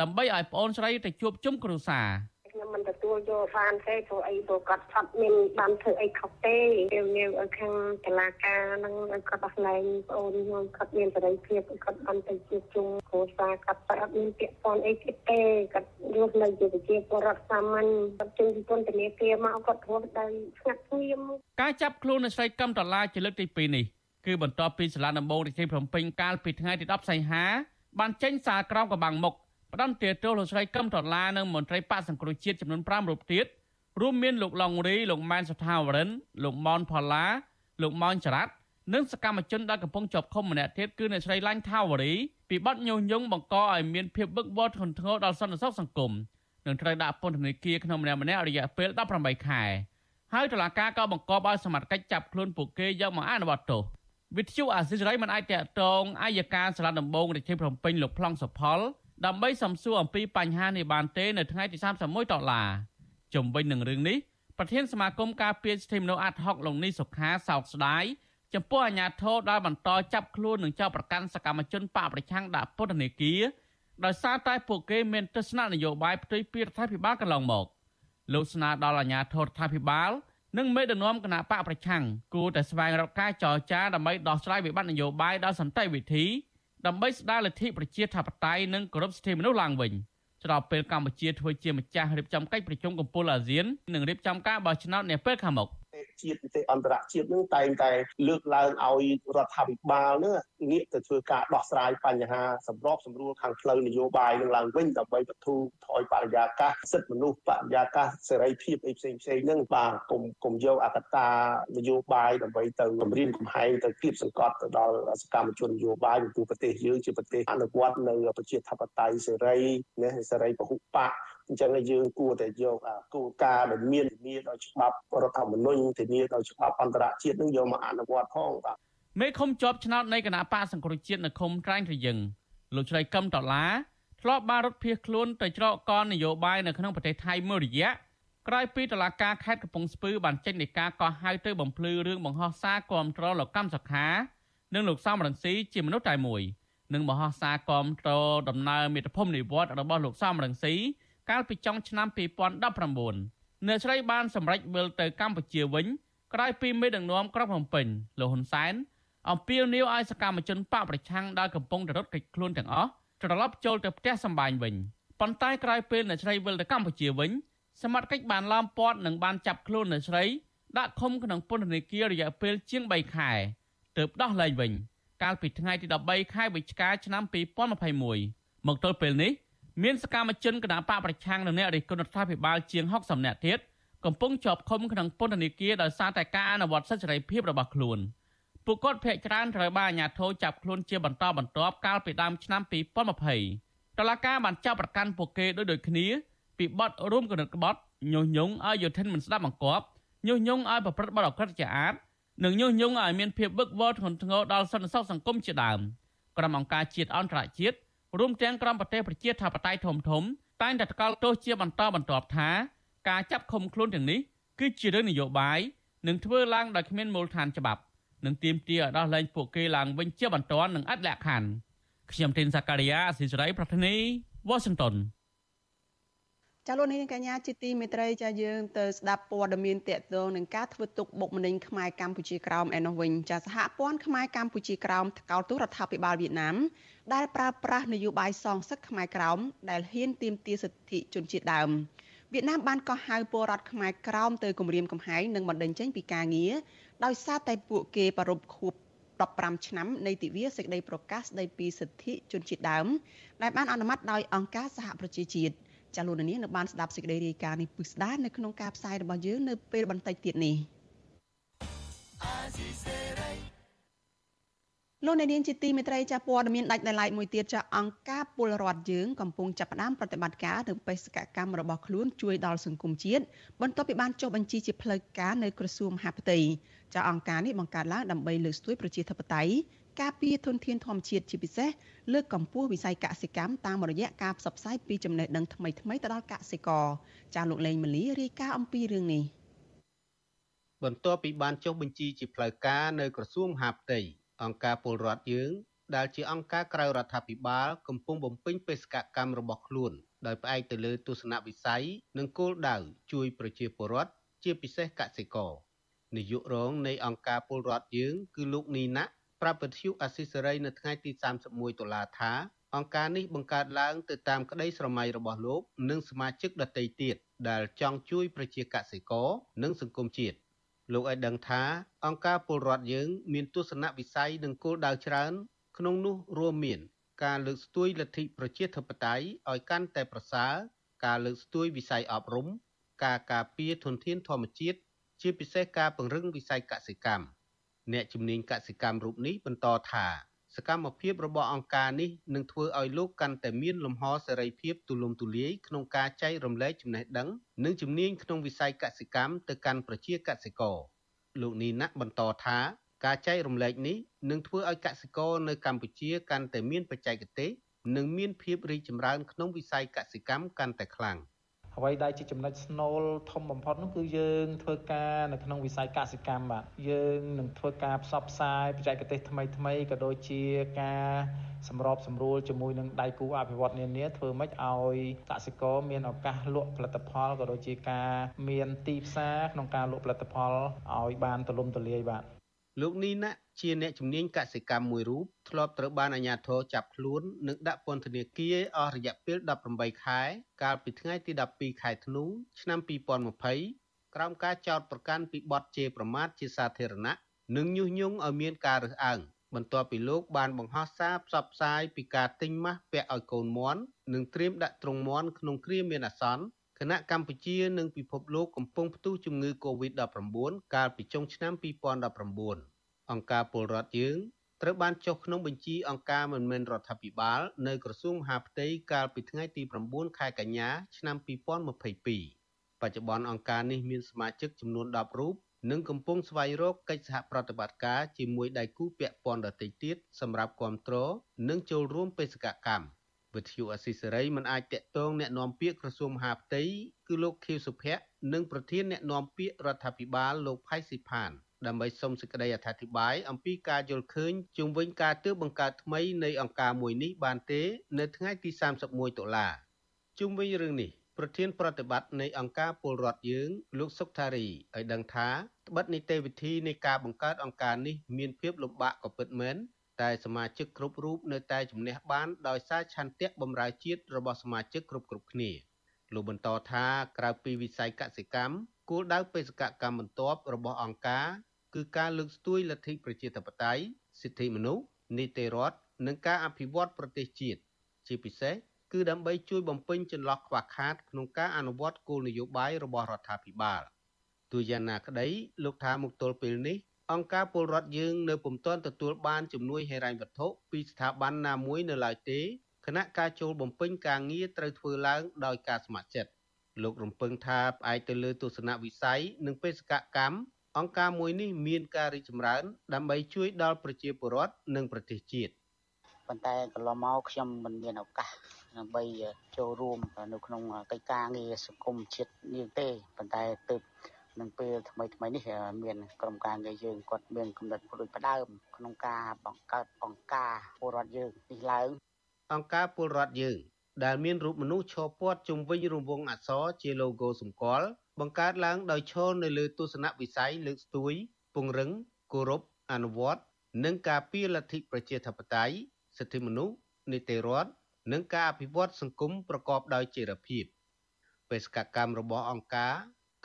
ដើម្បីឲ្យប្អូនស្រីទៅជួបជុំគ្រួសារខ្ញុំមិនទទួលយកបានទេព្រោះអីព្រោះគាត់ឆាត់មានបានធ្វើអីខុសទេពេលនេះឲ្យខាងតឡាការនឹងឲ្យគាត់ដោះលែងប្អូនខ្ញុំគាត់មានសេរីភាពគាត់បានទៅជួបជុំគ្រួសារគាត់តែអត់មានពាក្យពន់អីទៀតទេគាត់រស់នៅជាប្រជាពលរដ្ឋសាមញ្ញគាត់ចេញពីពន្ធនាគារមកគាត់រស់ដោយស្ងាត់ស្ងៀមការចាប់ខ្លួននៅស្រីកឹមដុល្លារជាលើកទី2នេះគឺបន្ទាប់ពីសាលាដំបងរាជធានីភ្នំពេញកាលពីថ្ងៃទី10សីហាបានចេញសារក្រមកំបាំងមុខ ផ្ដន្ទាទោសលោកស្រីកឹមដុល្លារនិងមន្ត្រីបកសង្គ្រោះជាតិចំនួន5រូបទៀតរួមមានលោកឡុងរីលោកម៉ែនសុថាវរិនលោកម៉នផល្លាលោកម៉ោនចរ៉ាត់និងសកម្មជនដែលកំពុងជាប់ឃុំម្នាក់ទៀតគឺអ្នកស្រីឡាញ់ថាវរីពីបទញុះញង់បង្កឲ្យមានភាពវឹកវរធ្ងន់ធ្ងរដល់សន្តិសុខសង្គមនិងត្រូវដាក់ពន្ធនាគារក្នុងម្នាក់ម្នាក់រយៈពេល18ខែហើយតុលាការក៏បង្គាប់ឲ្យសមត្ថកិច្ចចាប់ខ្លួនពួកគេយកមកអនុវត្តទោសវិទ្យុអាស៊ីសេរីមិនអាចតកតងអាយកាសាលាដំបងរាជធានីភ្នំពេញលោកប្លង់សុផល ដើម្បីសំសួរអំពីបញ្ហានេះបានទេនៅថ្ងៃទី31ដុល្លារជំវិញនឹងរឿងនេះប្រធានសមាគមការពារសិទ្ធិមនុស្សអាត់ហុកលោកនេះសុខាសោកស្ដាយចំពោះអាញាធរដែលបន្តចាប់ខ្លួននិងចោទប្រកាន់សកម្មជនបកប្រឆាំងដាក់ពន្ធនាគារដោយសារតែពួកគេមានទស្សនៈនយោបាយផ្ទុយពីរដ្ឋាភិបាលកន្លងមកលោកស្នើដល់អាញាធររដ្ឋាភិបាលនិងមេដឹកនាំគណៈបកប្រឆាំងគួរតែស្វែងរកការចរចាដើម្បីដោះស្រាយវិបត្តិនយោបាយដោយសន្តិវិធី ដើម្បីស្ដារលទ្ធិប្រជាធិបតេយ្យនិងគោរពសិទ្ធិមនុស្សឡើងវិញស្របពេលកម្ពុជាធ្វើជាម្ចាស់រៀបចំកិច្ចប្រជុំកំពូលអាស៊ាននិងរៀបចំការបោះឆ្នោតនាពេលខាងមុខជាតិនីតិអន្តរជាតិនឹងតែងតែលើកឡើងឲ្យរដ្ឋាភិបាលនឹងងាកទៅធ្វើការដោះស្រាយបញ្ហាសម្របសម្រួលខាងផ្លូវនយោបាយនឹងឡើងវិញដើម្បីបទូថយបរិយាកាសសិទ្ធិមនុស្សបរិយាកាសសេរីភាពអីផ្សេងផ្សេងនឹងបាទកុំកុំយកអកតានយោបាយដើម្បីទៅគម្រាមកំហែងទៅគៀបសង្កត់ទៅដល់សកម្មជននយោបាយពីប្រទេសយើងជាប្រទេសអនុវត្តនៅប្រជាធិបតេយ្យសេរីណាសេរីពហុបកអញ្ចឹងយើងគួរតែយកគោលការណ៍ដែលមានធានាដោយច្បាប់រដ្ឋធម្មនុញ្ញធានាដោយច្បាប់អន្តរជាតិនឹងយកមកអនុវត្តផងបាទ មេឃុំជាប់ឆ្នោតនៃគណៈបកសង្គ្រោះជាតិនៅឃុំត្រាញ់រយឹងលោកជ្រៃកឹមដុល្លារធ្លាប់បានរត់ភៀសខ្លួនទៅច្រកកននយោបាយនៅក្នុងប្រទេសថៃមួយរយៈក្រោយពីតឡាការខេត្តកំពង់ស្ពឺបានចេញនីការកោះហៅទៅបំភ្លឺរឿងបង្ហោះសារគាំទ្រលោកកម្មសខា និងលោកសំរងស៊ីជាមនុស្សតែមួយនិងបង្ហោះសារគាំទ្រដំណើរមេត្តភូមិនិវត្តរបស់លោកសំរងស៊ីកាលពីចុងឆ្នាំ2019អ្នកស្រីបានសម្រេចវិលទៅកម្ពុជាវិញក្រោយពីមេដឹកនាំក្រុងភ្នំពេញលោកហ៊ុនសែន អំពាវនាវឲ្យសកម្មជនបកប្រឆាំងដែលកំពុងតែរត់គេចខ្លួនទាំងអស់ត្រឡប់ចូលទៅផ្ទះសម្បែងវិញប៉ុន្តែក្រោយពេលអ្នកស្រីវិលទៅកម្ពុជាវិញសមត្ថកិច្ចបានឡោមព័ទ្ធនិងបានចាប់ខ្លួនអ្នកស្រីដាក់ឃុំក្នុងពន្ធនាគាររយៈពេលជាង3ខែទើបដោះលែងវិញ កាលពីថ្ងៃទី13ខែវិច្ឆិកាឆ្នាំ2021មកទល់ពេលនេះមានសកម្មជនគណបកប្រឆាំងនិងអ្នករិះគន់រដ្ឋាភិបាលជាង60នាក់ទៀតកំពុងជាប់ឃុំក្នុងពន្ធនាគារដោយសារតែការអនុវត្តសិទ្ធិសេរីភាពរបស់ខ្លួន ពួកគាត់ភ័យច្រើនត្រូវបានអាជ្ញាធរចាប់ខ្លួនជាបន្តបន្ទាប់កាលពីដើមឆ្នាំ2020តឡាការបានចាប់ប្រកាន់ពួកគេដោយដូចគ្នាពីបទរួមគំនិតក្បត់ញុះញង់ឲ្យយោធិនមិនស្ដាប់បង្គាប់ញុះញង់ឲ្យប្រព្រឹត្តបទអក្រក់ជាអាតនិងញុះញង់ឲ្យមានភាពវឹកវរធ្ងន់ធ្ងរដល់សន្តិសុខសង្គមជាដើមក្រុមអង្គការជាតិអន្តរជាតិរួមទាំងក្រុមប្រទេសប្រជាធិបតេយ្យធំធំតែងតែថ្កោលទោសជាបន្តបន្ទាប់ថាការចាប់ឃុំខ្លួនទាំងនេះគឺជារឿងនយោបាយនិងធ្វើឡើងដោយគ្មានមូលដ្ឋានច្បាប់ និងទាមទារឲ្យដោះលែងពួកគេឡើងវិញជាបន្ទាន់និងអត់លក្ខខណ្ឌខ្ញុំទីនសាការីយ៉ាអស៊ីសេរីប្រធានីវ៉ាស៊ីនតោនចាលោកនាងកញ្ញាជាទីមេត្រីចាយើងទៅស្ដាប់ព័ត៌មានតកតងនឹងការធ្វើទុកបុកម្នេញខ្មែរកម្ពុជាក្រោមឯនោះវិញចាសហព័ន្ធខ្មែរកម្ពុជាក្រោមថ្កោលទោសរដ្ឋាភិបាលវៀតណាមដែលប្រើប្រាស់នយោបាយសងសឹកខ្មែរក្រោមដែលហ៊ានទាមទារសិទ្ធិជនជាតិដើមវៀតណាមបានកោះហៅពលរដ្ឋខ្មែរក្រោមទៅគម្រាមកំហែងនិងបណ្តេញចេញពីការងារ ដោយសារតែពួកគេប្រពខួប15ឆ្នាំនៃទិវាសេចក្តីប្រកាសស្តីពីសិទ្ធិជនជាតិដើមដែលបានអនុម័តដោយអង្គការសហប្រជាជាតិចាលោកនាងនៅបានស្ដាប់សេចក្តីរាយការណ៍នេះពិស្ដានៅក្នុងការផ្សាយរបស់យើងនៅពេលបន្តិចទៀតនេះ លោកអ្នកនាងជាទីមេត្រីចាព័ត៌មានដាច់ដោយឡែកមួយទៀតចាអង្គការពលរដ្ឋយើងកំពុងចាប់ផ្ដើមប្រតិបត្តិការនៅបេសកកម្មរបស់ខ្លួនជួយដល់សង្គមជាតិបន្ទាប់ពីបានចុះបញ្ជីជាផ្លូវការនៅក្រសួងមហាផ្ទៃចាអង្គការនេះបង្កើតឡើងដើម្បីលើកស្ទួយប្រជាធិបតេយ្យការពារធនធានធម្មជាតិជាពិសេសលើកកម្ពស់វិស័យកសិកម្មតាមរយៈការផ្សព្វផ្សាយពីចំណេះដឹងថ្មីៗទៅដល់កសិករចាលោកលេងម៉ាលីរាយការណ៍អំពីរឿងនេះបន្ទាប់ពីបានចុះបញ្ជីជាផ្លូវការនៅក្រសួងមហាផ្ទៃ អង្គការពលរដ្ឋយើងដែលជាអង្គការក្រៅរដ្ឋាភិបាលកំពុងបំពេញបេសកកម្មរបស់ខ្លួនដោយផ្អែកទៅលើទស្សនវិស័យនិងគោលដៅជួយប្រជាពលរដ្ឋជាពិសេសកសិករនាយករងនៃអង្គការពលរដ្ឋយើងគឺលោកនីណាប្រាប់វិទ្យុអស៊ីសេរីនៅថ្ងៃទី31តុលាថាអង្គការនេះបង្កើតឡើងទៅតាមក្តីស្រមៃរបស់លោក និងសមាជិកដទៃទៀតដែលចង់ជួយប្រជាកសិករនិងសង្គមជាតិ លោកឲ្យដឹងថាអង្គការពលរដ្ឋយើងមានទស្សនវិស័យនិងគោលដៅច្រើន ក្នុងនោះរួមមាន ការលើកស្ទួយលទ្ធិប្រជាធិបតេយ្យឲ្យកាន់តែប្រសើរការលើកស្ទួយវិស័យអប់រំការការពារធនធានធម្មជាតិជាពិសេសការពង្រឹងវិស័យកសិកម្មអ្នកជំនាញកសិកម្មរូបនេះបន្តថា សកម្មភាពរបស់អង្គការនេះនឹងធ្វើឲ្យលោកកាន់តែមានលំហសេរីភាពទូលំទូលាយក្នុងការចែករំលែកចំណេះដឹងនិងជំនាញក្នុងវិស័យកសិកម្មទៅកាន់ប្រជាកសិករលោកនីណាក់បន្តថាការចែករំលែកនេះនឹងធ្វើឲ្យកសិករនៅកម្ពុជាកាន់តែមានបច្ចេកទេសនិងមានភាពរីកចម្រើនក្នុងវិស័យកសិកម្មកាន់តែខ្លាំង អ្វីដែលជាចំណុចស្នូលធំបំផុតនោះគឺយើងធ្វើការនៅក្នុងវិស័យកសិកម្មបាទយើងនឹងធ្វើការផ្សព្វផ្សាយបច្ចេកទេសថ្មីថ្មីក៏ដូចជាការសម្របសម្រួលជាមួយនឹងដៃគូអភិវឌ្ឍនានាធ្វើម៉េចឲ្យកសិករមានឱកាសលក់ផលិតផលក៏ដូចជាការមានទីផ្សារក្នុងការលក់ផលិតផលឲ្យបានទូលំទូលាយបាទ លោកនីណាជាអ្នកជំនាញកសិកម្មមួយរូបធ្លាប់ត្រូវបានអាជ្ញាធរចាប់ខ្លួននិងដាក់ពន្ធនាគារអស់រយៈពេល18ខែ កាលពីថ្ងៃទី12ខែធ្នូឆ្នាំ2020ក្រោមការចោទប្រកាន់ពីបទជេរប្រមាថជាសាធារណៈនិងញុះញង់ឲ្យមានការរើសអើងបន្ទាប់ពីលោកបានបង្ហោះសារផ្សព្វផ្សាយពីការទិញម៉ាស់ពាក់ឲ្យកូនមន់និងត្រៀមដាក់ទ្រង់មន់ក្នុងគ្រាមានអាសន្ន គណៈកម្ពុជានិងពិភពលោកកំពុងផ្ទុះជំងឺ Covid-19 កាលពីចុងឆ្នាំ2019អង្គការពលរដ្ឋយើងត្រូវបានចុះក្នុងបញ្ជីអង្គការមិនមែនរដ្ឋាភិបាលនៅក្រសួងមហាផ្ទៃកាលពីថ្ងៃទី9ខែកញ្ញាឆ្នាំ2022បច្ចុប្បន្នអង្គការនេះមានសមាជិកចំនួន10រូបនិងកំពុងស្វែងរកកិច្ចសហប្រតិបត្តិការជាមួយដៃគូពាក់ព័ន្ធដទៃទៀតសម្រាប់គ្រប់គ្រងនិងចូលរួមបេសកកម្ម វិទ្យុអស៊ីសេរីមិនអាចតាក់ទងแนะនាំពាក្យក្រសួងមហាផ្ទៃគឺលោកខៀវសុភ័ក្រនិងប្រធានแนะនាំពាក្យរដ្ឋាភិបាលលោកផៃស៊ីផានដើម្បីសុំសេចក្តីអធិប្បាយអំពីការយល់ឃើញជុំវិញការទើបបង្កើតថ្មីនៃអង្គការមួយនេះបានទេ នៅថ្ងៃទី31តុលាជុំវិញរឿងនេះប្រធានប្រតិបត្តិនៃអង្គការពលរដ្ឋយើង លោកសុកថារីឲ្យដឹងថាត្បិតនីតិវិធីនៃការបង្កើតអង្គការនេះមានភាពលំបាកក៏ពិតមែន តែសមាជិកគ្រប់រូបនៅតែជំនះបានដោយសារឆន្ទៈបម្រើជាតិរបស់សមាជិកគ្រប់គ្រប់គ្នាលោកបន្តថាក្រៅពីវិស័យកសិកម្មគោលដៅបេសកកម្មបន្ទាប់របស់អង្គការគឺការលើកស្ទួយលទ្ធិប្រជាធិបតេយ្យសិទ្ធិមនុស្សនីតិរដ្ឋនិងការអភិវឌ្ឍប្រទេសជាតិជាពិសេសគឺដើម្បីជួយបំពេញចន្លោះខ្វះខាតក្នុងការអនុវត្តគោលនយោបាយរបស់រដ្ឋាភិបាលទោះយ៉ាងណាក្តីលោកថាមកទល់ពេលនេះ អង្គការពលរដ្ឋយើងនៅពុំទាន់ទទួលបានជំនួយហិរញ្ញវត្ថុពីស្ថាប័នណាមួយនៅឡើយទេគណៈការចូលបំពេញការងារត្រូវធ្វើឡើងដោយការស្ម័គ្រចិត្តលោករំពឹងថាផ្អែកទៅលើទស្សនវិស័យនិងបេសកកម្មអង្គការមួយនេះមានការរីកចម្រើន ដើម្បីជួយដល់ប្រជាពលរដ្ឋនិងប្រទេសជាតិប៉ុន្តែកន្លងមកខ្ញុំមិនមានឱកាសដើម្បីចូលរួមនៅក្នុងកិច្ចការងារសង្គមជាតិនេះទេប៉ុន្តែទើប នឹងពេលថ្មីថ្មីនេះមានក្រុមការងារយើងគាត់មានកំណត់ដូចផ្ដើមក្នុងការបង្កើតអង្គការពលរដ្ឋយើងនេះឡើងអង្គការពលរដ្ឋយើងដែលមានរូបមនុស្សឈរព័ទ្ធជុំវិញរង្វង់អក្សរជា logo សម្គាល់បង្កើតឡើងដោយឈរនៅលើទស្សនវិស័យលើកស្ទួយ ពង្រឹងគោរពអនុវត្តនិងការពារលទ្ធិប្រជាធិបតេយ្យសិទ្ធិមនុស្សនីតិរដ្ឋនិងការអភិវឌ្ឍសង្គមប្រកបដោយចីរភាពបេសកកម្មរបស់អង្គការ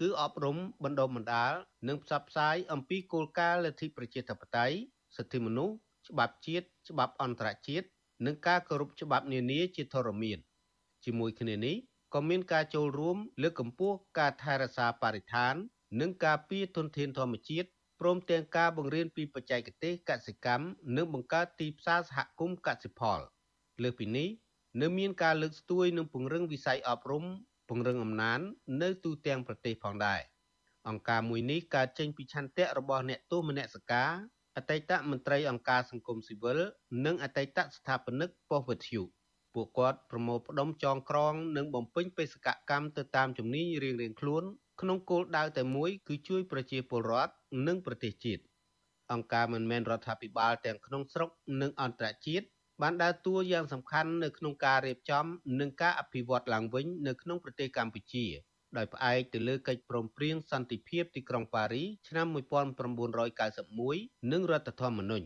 គឺអប់រំបណ្ដុំបណ្ដាលនិងផ្សព្វផ្សាយអំពីគោលការណ៍លទ្ធិប្រជាធិបតេយ្យសិទ្ធិមនុស្សច្បាប់ជាតិច្បាប់អន្តរជាតិនិងការគោរពច្បាប់នានាជាធរមានជាមួយគ្នានេះក៏មានការចូលរួមលើកកម្ពស់ការថែរក្សាបរិស្ថាន និងការពារធនធានធម្មជាតិព្រមទាំងការបង្រៀនពីបច្ចេកទេសកសិកម្មនិងបង្កើតទីផ្សារសហគមន៍កសិផល លើសពីនេះនៅមានការលើកស្ទួយនិងពង្រឹងវិស័យអប់រំ ពង្រឹងអំណាចនៅទូទាំងប្រទេសផងដែរអង្គការមួយនេះកើតចេញពីឆន្ទៈរបស់អ្នកទោសមនសិការអតីតមន្ត្រីអង្គការសង្គមស៊ីវិលនិងអតីតស្ថាបនិកប៉ុស្តិ៍វិទ្យុពួកគាត់ប្រមូលផ្ដុំចងក្រង និងបំពេញបេសកកម្មទៅតាមជំនាញរៀងៗខ្លួន ក្នុងគោលដៅតែមួយគឺជួយប្រជាពលរដ្ឋនិងប្រទេសជាតិអង្គការមិនមែនរដ្ឋាភិបាលទាំងក្នុងស្រុកនិងអន្តរជាតិ បានដើរតួយ៉ាងសំខាន់នៅក្នុងការរៀបចំនិងការអភិវឌ្ឍឡើងវិញនៅក្នុងប្រទេសកម្ពុជាដោយផ្អែកទៅលើកិច្ចព្រមព្រៀងសន្តិភាពទីក្រុងប៉ារីឆ្នាំ1991និងរដ្ឋធម្មនុញ្ញ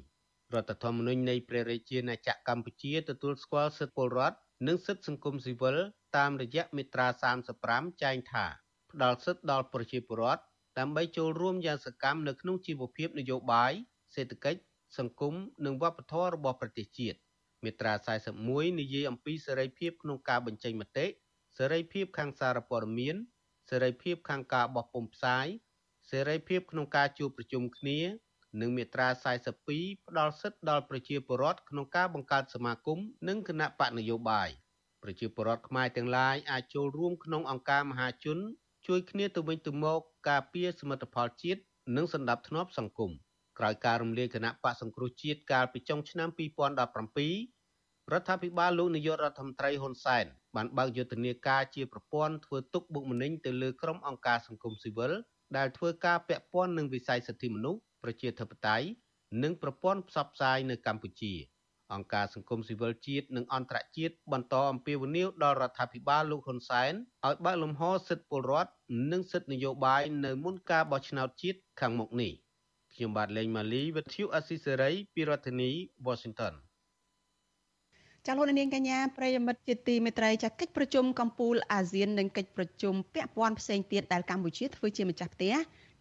រដ្ឋធម្មនុញ្ញនៃព្រះរាជាណាចក្រកម្ពុជាទទួលស្គាល់សិទ្ធិពលរដ្ឋនិងសិទ្ធិសង្គមស៊ីវិលតាមរយៈមាត្រា35ចែងថាផ្ដល់សិទ្ធិដល់ប្រជាពលរដ្ឋដើម្បីចូលរួមយ៉ាងសកម្មនៅក្នុងជីវភាពនយោបាយសេដ្ឋកិច្ចសង្គមនិងវប្បធម៌របស់ប្រទេសជាតិ មាត្រា41និយាយអំពីសេរីភាពក្នុងការបញ្ចេញមតិសេរីភាពខាងសារព័ត៌មានសេរីភាពខាងការបោះពុម្ពផ្សាយសេរីភាពក្នុងការជួបប្រជុំគ្នានិងមាត្រា42ផ្ដល់សិទ្ធិដល់ប្រជាពលរដ្ឋក្នុងការបង្កើតសមាគមនិងគណៈបកនយោបាយប្រជាពលរដ្ឋខ្មែរទាំងឡាយអាចចូលរួមក្នុងអង្គការមហាជន ជួយគ្នាទៅវិញទៅមកការពារសមិទ្ធផលជាតិនិងសន្តិភាពសង្គមក្រោយការរំលាយគណៈបកសង្គ្រោះជាតិកាលពីចុងឆ្នាំ2017 រដ្ឋាភិបាលលោកនាយករដ្ឋមន្ត្រីហ៊ុនសែនបានបើកយុទ្ធនាការជាប្រព័ន្ធធ្វើទុកបុកម្នេញទៅលើក្រុមអង្គការសង្គមស៊ីវិលដែលធ្វើការពាក់ព័ន្ធនឹងវិស័យសិទ្ធិមនុស្សប្រជាធិបតេយ្យនិងប្រព័ន្ធផ្សព្វផ្សាយនៅកម្ពុជា អង្គការសង្គមស៊ីវិលជាតិនិងអន្តរជាតិបន្តអំពាវនាវដល់រដ្ឋាភិបាលលោកហ៊ុនសែនឲ្យបើកលំហសិទ្ធិពលរដ្ឋនិងសិទ្ធិនយោបាយនៅមុនការបោះឆ្នោតជាតិខាងមុខនេះខ្ញុំបាទលេងម៉ាលីវិទ្យុអស៊ីសេរីពីរដ្ឋធានី Washington ចាលោកនាងកញ្ញាប្រិយមិត្តជាទីមេត្រីចាកិច្ចប្រជុំកំពូលអាស៊ាននិងកិច្ចប្រជុំពាក់ព័ន្ធផ្សេងទៀតដែលកម្ពុជាធ្វើជាម្ចាស់ផ្ទះ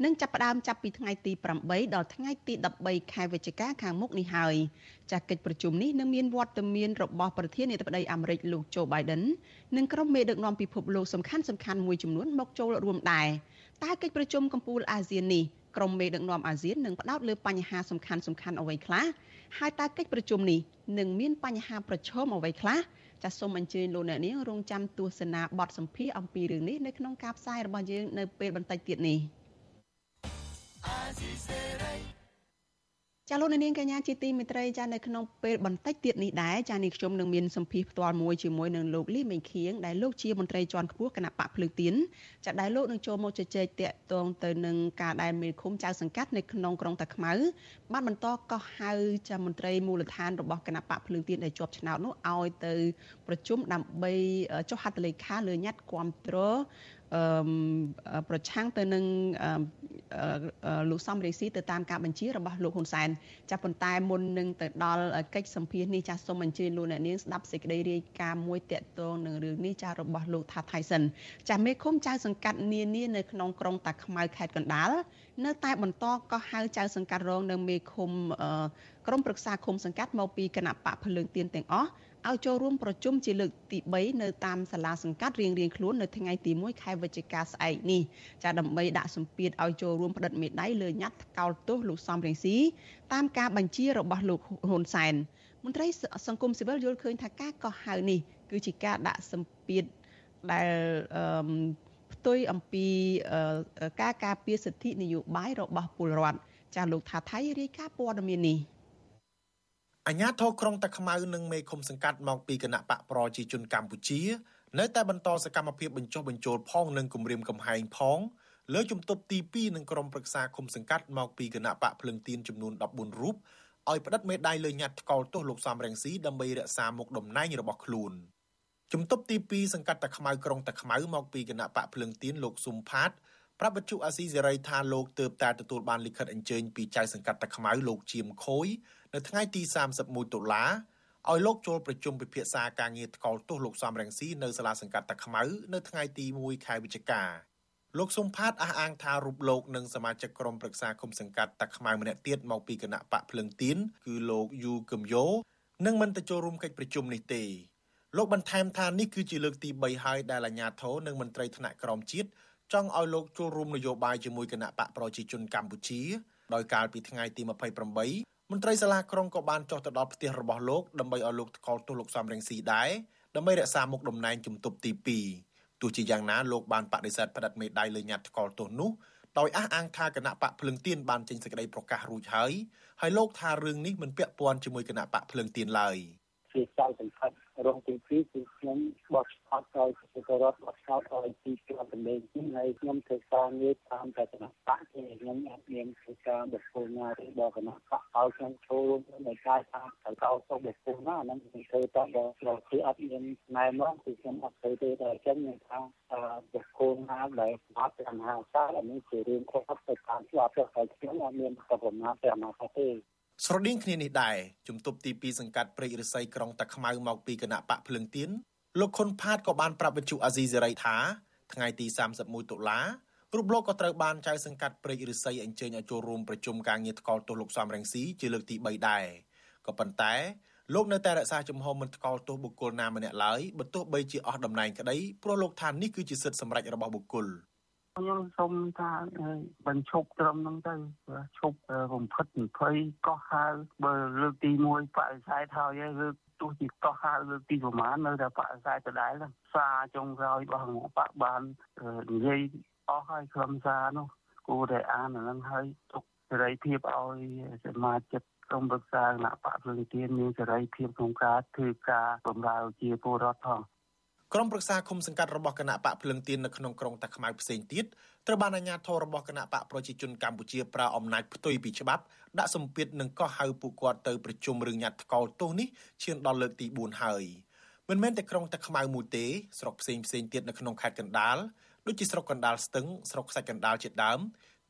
នឹងចាប់ផ្ដើមចាប់ពីថ្ងៃទី8ដល់ថ្ងៃទី13ខែវិច្ឆិកាខាងមុខនេះហើយចាកិច្ចប្រជុំនេះនឹងមានវត្តមានរបស់ប្រធានាធិបតីអាមេរិកលោកโจ Biden និងក្រុមមេដឹកនាំពិភពលោកសំខាន់សំខាន់មួយចំនួនមកចូលរួមដែរតែកិច្ចប្រជុំកំពូលអាស៊ាននេះក្រុមមេដឹកនាំអាស៊ាននឹងផ្ដោតលើបញ្ហាសំខាន់សំខាន់អ្វីខ្លះ ហើយតើកិច្ចប្រជុំនេះនឹងមានបញ្ហាប្រឈមអ្វីខ្លះចាសសូមអញ្ជើញលោកអ្នកនាងរងចាំទស្សនាបទសម្ភាសអំពីរឿងនេះនៅក្នុងការផ្សាយរបស់យើងនៅពេលបន្តិចទៀតនេះ ចាលោកនាងកញ្ញាជាទីមេត្រីចានៅក្នុងពេលបន្តិចទៀតនេះដែរចានេះខ្ញុំនឹងមានសម្ភាសផ្ទាល់មួយជាមួយនឹងលោកលីមេងខៀងដែលលោកជាមន្ត្រីជាន់ខ្ពស់គណៈបកភ្លើងទៀនចាដែលលោកនឹងចូលមកជជែកតាក់ទងទៅនឹងការដែលមេឃុំចៅសង្កាត់នៅក្នុងក្រុងតាខ្មៅបានបន្តកោះហៅចាមន្ត្រីមូលដ្ឋានរបស់គណៈបកភ្លើងទៀនដែលជាប់ឆ្នោតនោះឲ្យទៅប្រជុំដើម្បីចុះហត្ថលេខាលើញត្តិគ្រប់គ្រង ប្រឆាំងទៅនឹងលោកសំរេស៊ីទៅតាមការបញ្ជារបស់លោកហ៊ុនសែនចាប៉ុន្តែមុននឹងទៅដល់កិច្ចសម្ភាសនេះចាសូមអញ្ជើញលោកអ្នកនាងស្ដាប់សេចក្តីរាយការណ៍មួយតាក់ទងនឹងរឿងនេះចារបស់លោកថាថៃសិនចាមេឃុំចៅសង្កាត់នានានៅក្នុងក្រុងតាខ្មៅខេត្តកណ្ដាលនៅតែបន្តកោះហៅចៅសង្កាត់រងនៅមេឃុំក្រុមប្រឹក្សាឃុំសង្កាត់មកពីគណៈបកភ្លើងទៀនទាំងអស់ ឲ្យចូលរួមប្រជុំជាលើកទី3នៅតាមសាលាសង្កាត់រៀងៗខ្លួននៅថ្ងៃទី1ខែវិច្ឆិកាស្អែកនេះចាដើម្បីដាក់សម្ពាធឲ្យចូលរួមផ្តិតមេដាយលើញត្តិថ្កោលទោសលោកសំរងស៊ីតាមការបញ្ជារបស់លោកហ៊ុនសែនមន្ត្រីសង្គមស៊ីវិលយល់ឃើញថាការកោះហៅនេះគឺជាការដាក់សម្ពាធដែលអឺផ្ទុយអំពីការការពារសិទ្ធិនយោបាយរបស់ពលរដ្ឋចាលោកថាថៃរាយការណ៍ព័ត៌មាននេះ អញ្ញាធរក្រុងតាខ្មៅនិងមេឃុំសង្កាត់មកពីគណៈបកប្រជាជនកម្ពុជា នៅតែបន្តសកម្មភាពបញ្ចុះបញ្ចូលផងនិងគម្រាមកំហែងផងលើជំទប់ទី2នឹងក្រុមប្រឹក្សាឃុំសង្កាត់មកពីគណៈបកភ្លឹងទៀនចំនួន14រូបឲ្យផ្តិតមេដាយលើញត្តិថ្កោលទោសលោកសំរងស៊ីដើម្បីរក្សាមុខតំណែងរបស់ខ្លួនជំទប់ទី2សង្កាត់តាខ្មៅក្រុងតាខ្មៅមកពីគណៈបកភ្លឹងទៀនលោកស៊ុំផាតប្រាប់បច្ចុអាស៊ីសេរីថាលោកទើបតែទទួលបានលិខិតអញ្ជើញពីចៅសង្កាត់តាខ្មៅលោកជាមខូយ នៅថ្ងៃទី31តុលាឲ្យលោកចូលប្រជុំពិភាក្សាការងារថ្កោលទោសលោកសំរងស៊ីនៅសាលាសង្កាត់តាខ្មៅនៅថ្ងៃទី1ខែវិច្ឆិកាលោកសុំផាតអះអាងថារូបលោកនិងសមាជិកក្រុមប្រឹក្សាគុំសង្កាត់តាខ្មៅម្នាក់ទៀតមកពីគណៈបកភ្លឹងទៀនគឺលោកយូកឹមយោនឹងមិនទៅចូលរួមកិច្ចប្រជុំនេះទេលោកបន្ថែមថានេះគឺជាលើកទី3ហើយដែលអាជ្ញាធរនិងមន្ត្រីថ្នាក់ក្រមជាតិចង់ឲ្យលោកចូលរួមនយោបាយជាមួយគណៈបកប្រជាជនកម្ពុជាដោយកាលពីថ្ងៃទី28 មន្ត្រីសាលាក្រុងក៏បានចុះទៅដល់ផ្ទះរបស់លោកដើម្បីឲ្យលោកថ្កោលទោសលោកសំរងស៊ីដែរដើម្បីរក្សាមុខតំណែងជំទប់ទី2ទោះជាយ៉ាងណាលោកបានបដិសេធផ្តិតមេដាយលើញត្តិថ្កោលទោសនោះដោយអះអាងថាគណៈបកភ្លឹងទៀនបានចេញសេចក្តីប្រកាសរួចហើយហើយលោកថារឿងនេះមិនពាក់ព័ន្ធជាមួយគណៈបកភ្លឹងទៀនឡើយជាចៅសង្ខាត់ រងទី2គឺខ្ញុំបោះឆ្នោតឲ្យប្រជាពលរដ្ឋបោះឆ្នោតឲ្យទីជាប់តម្លេងនេះហើយខ្ញុំធ្វើការងារតាមតែគណៈបកទេខ្ញុំអត់មានធ្វើការបុគ្គលណាទេដល់គណៈបកឲ្យខ្ញុំចូលរួមនៅការតាមត្រូវកោសុខបុគ្គលណាហ្នឹងខ្ញុំធ្វើតែដល់ដល់គឺអត់មានណែនាំគឺខ្ញុំអត់ធ្វើទេតែអញ្ចឹងខ្ញុំថាបុគ្គលណាដែលស្មាត់តាមហាសាអានេះជារឿងខុសទៅតាមច្បាប់ទៅហើយខ្ញុំអត់មានកំណត់តែអនាគតទេ ស្រដៀងគ្នានេះដែរជំទប់ទី2សង្កាត់ព្រែករិស័យក្រុងតាខ្មៅមកពីគណៈបកភ្លឹងទៀនលោកខុនផាតក៏បានប្រាប់វិទ្យុអាស៊ីសេរីថាថ្ងៃទី31តុលារូបលោកក៏ត្រូវបានចៅសង្កាត់ព្រែករិស័យអញ្ជើញឲ្យចូលរួមប្រជុំការងារថ្កោលទោសលោកសំរងស៊ីជាលើកទី3ដែរក៏ប៉ុន្តែលោកនៅតែរក្សាជំហរមិនថ្កោលទោសបុគ្គលណាម្នាក់ឡើយបើទោះបីជាអស់តំណែងក្តីព្រោះលោកថានេះគឺជាសិទ្ធិសម្រេចរបស់បុគ្គល ខ្ញុំសូមថាបញ្ឈប់ត្រឹមហ្នឹងទៅឈប់រំភិត20កោះហៅបើលើកទី1បដិសេធហើយលើកទោះជាកោះហៅលើកទីប្រមាណនៅតែបដិសេធដដែលសារចុងក្រោយរបស់ងបកបាននិយាយអស់ហើយក្រុមសារនោះគួរតែអានអាហ្នឹងហើយទុកសេរីភាពឲ្យសមាជិកក្រុមប្រឹក្សាគណៈបកភ្លឹងទៀនមានសេរីភាពក្នុងការធ្វើការបម្រើជាពលរដ្ឋផង ក្រុមប្រឹក្សាគុំសង្កាត់របស់គណៈបកភ្លឹងទៀននៅក្នុងក្រុងតាខ្មៅផ្សេងទៀតត្រូវបានអាជ្ញាធររបស់គណៈបកប្រជាជនកម្ពុជាប្រើអំណាចផ្ទុយពីច្បាប់ដាក់សម្ពាធនិងកោះហៅពួកគាត់ទៅប្រជុំរឿងញត្តិថ្កោលទោសនេះឈានដល់លើកទី4ហើយមិនមែនតែក្រុងតាខ្មៅមួយទេស្រុកផ្សេងផ្សេងទៀតនៅក្នុងខេត្តកណ្ដាលដូចជាស្រុកកណ្ដាលស្ទឹងស្រុកខ្សាច់កណ្ដាលជាដើម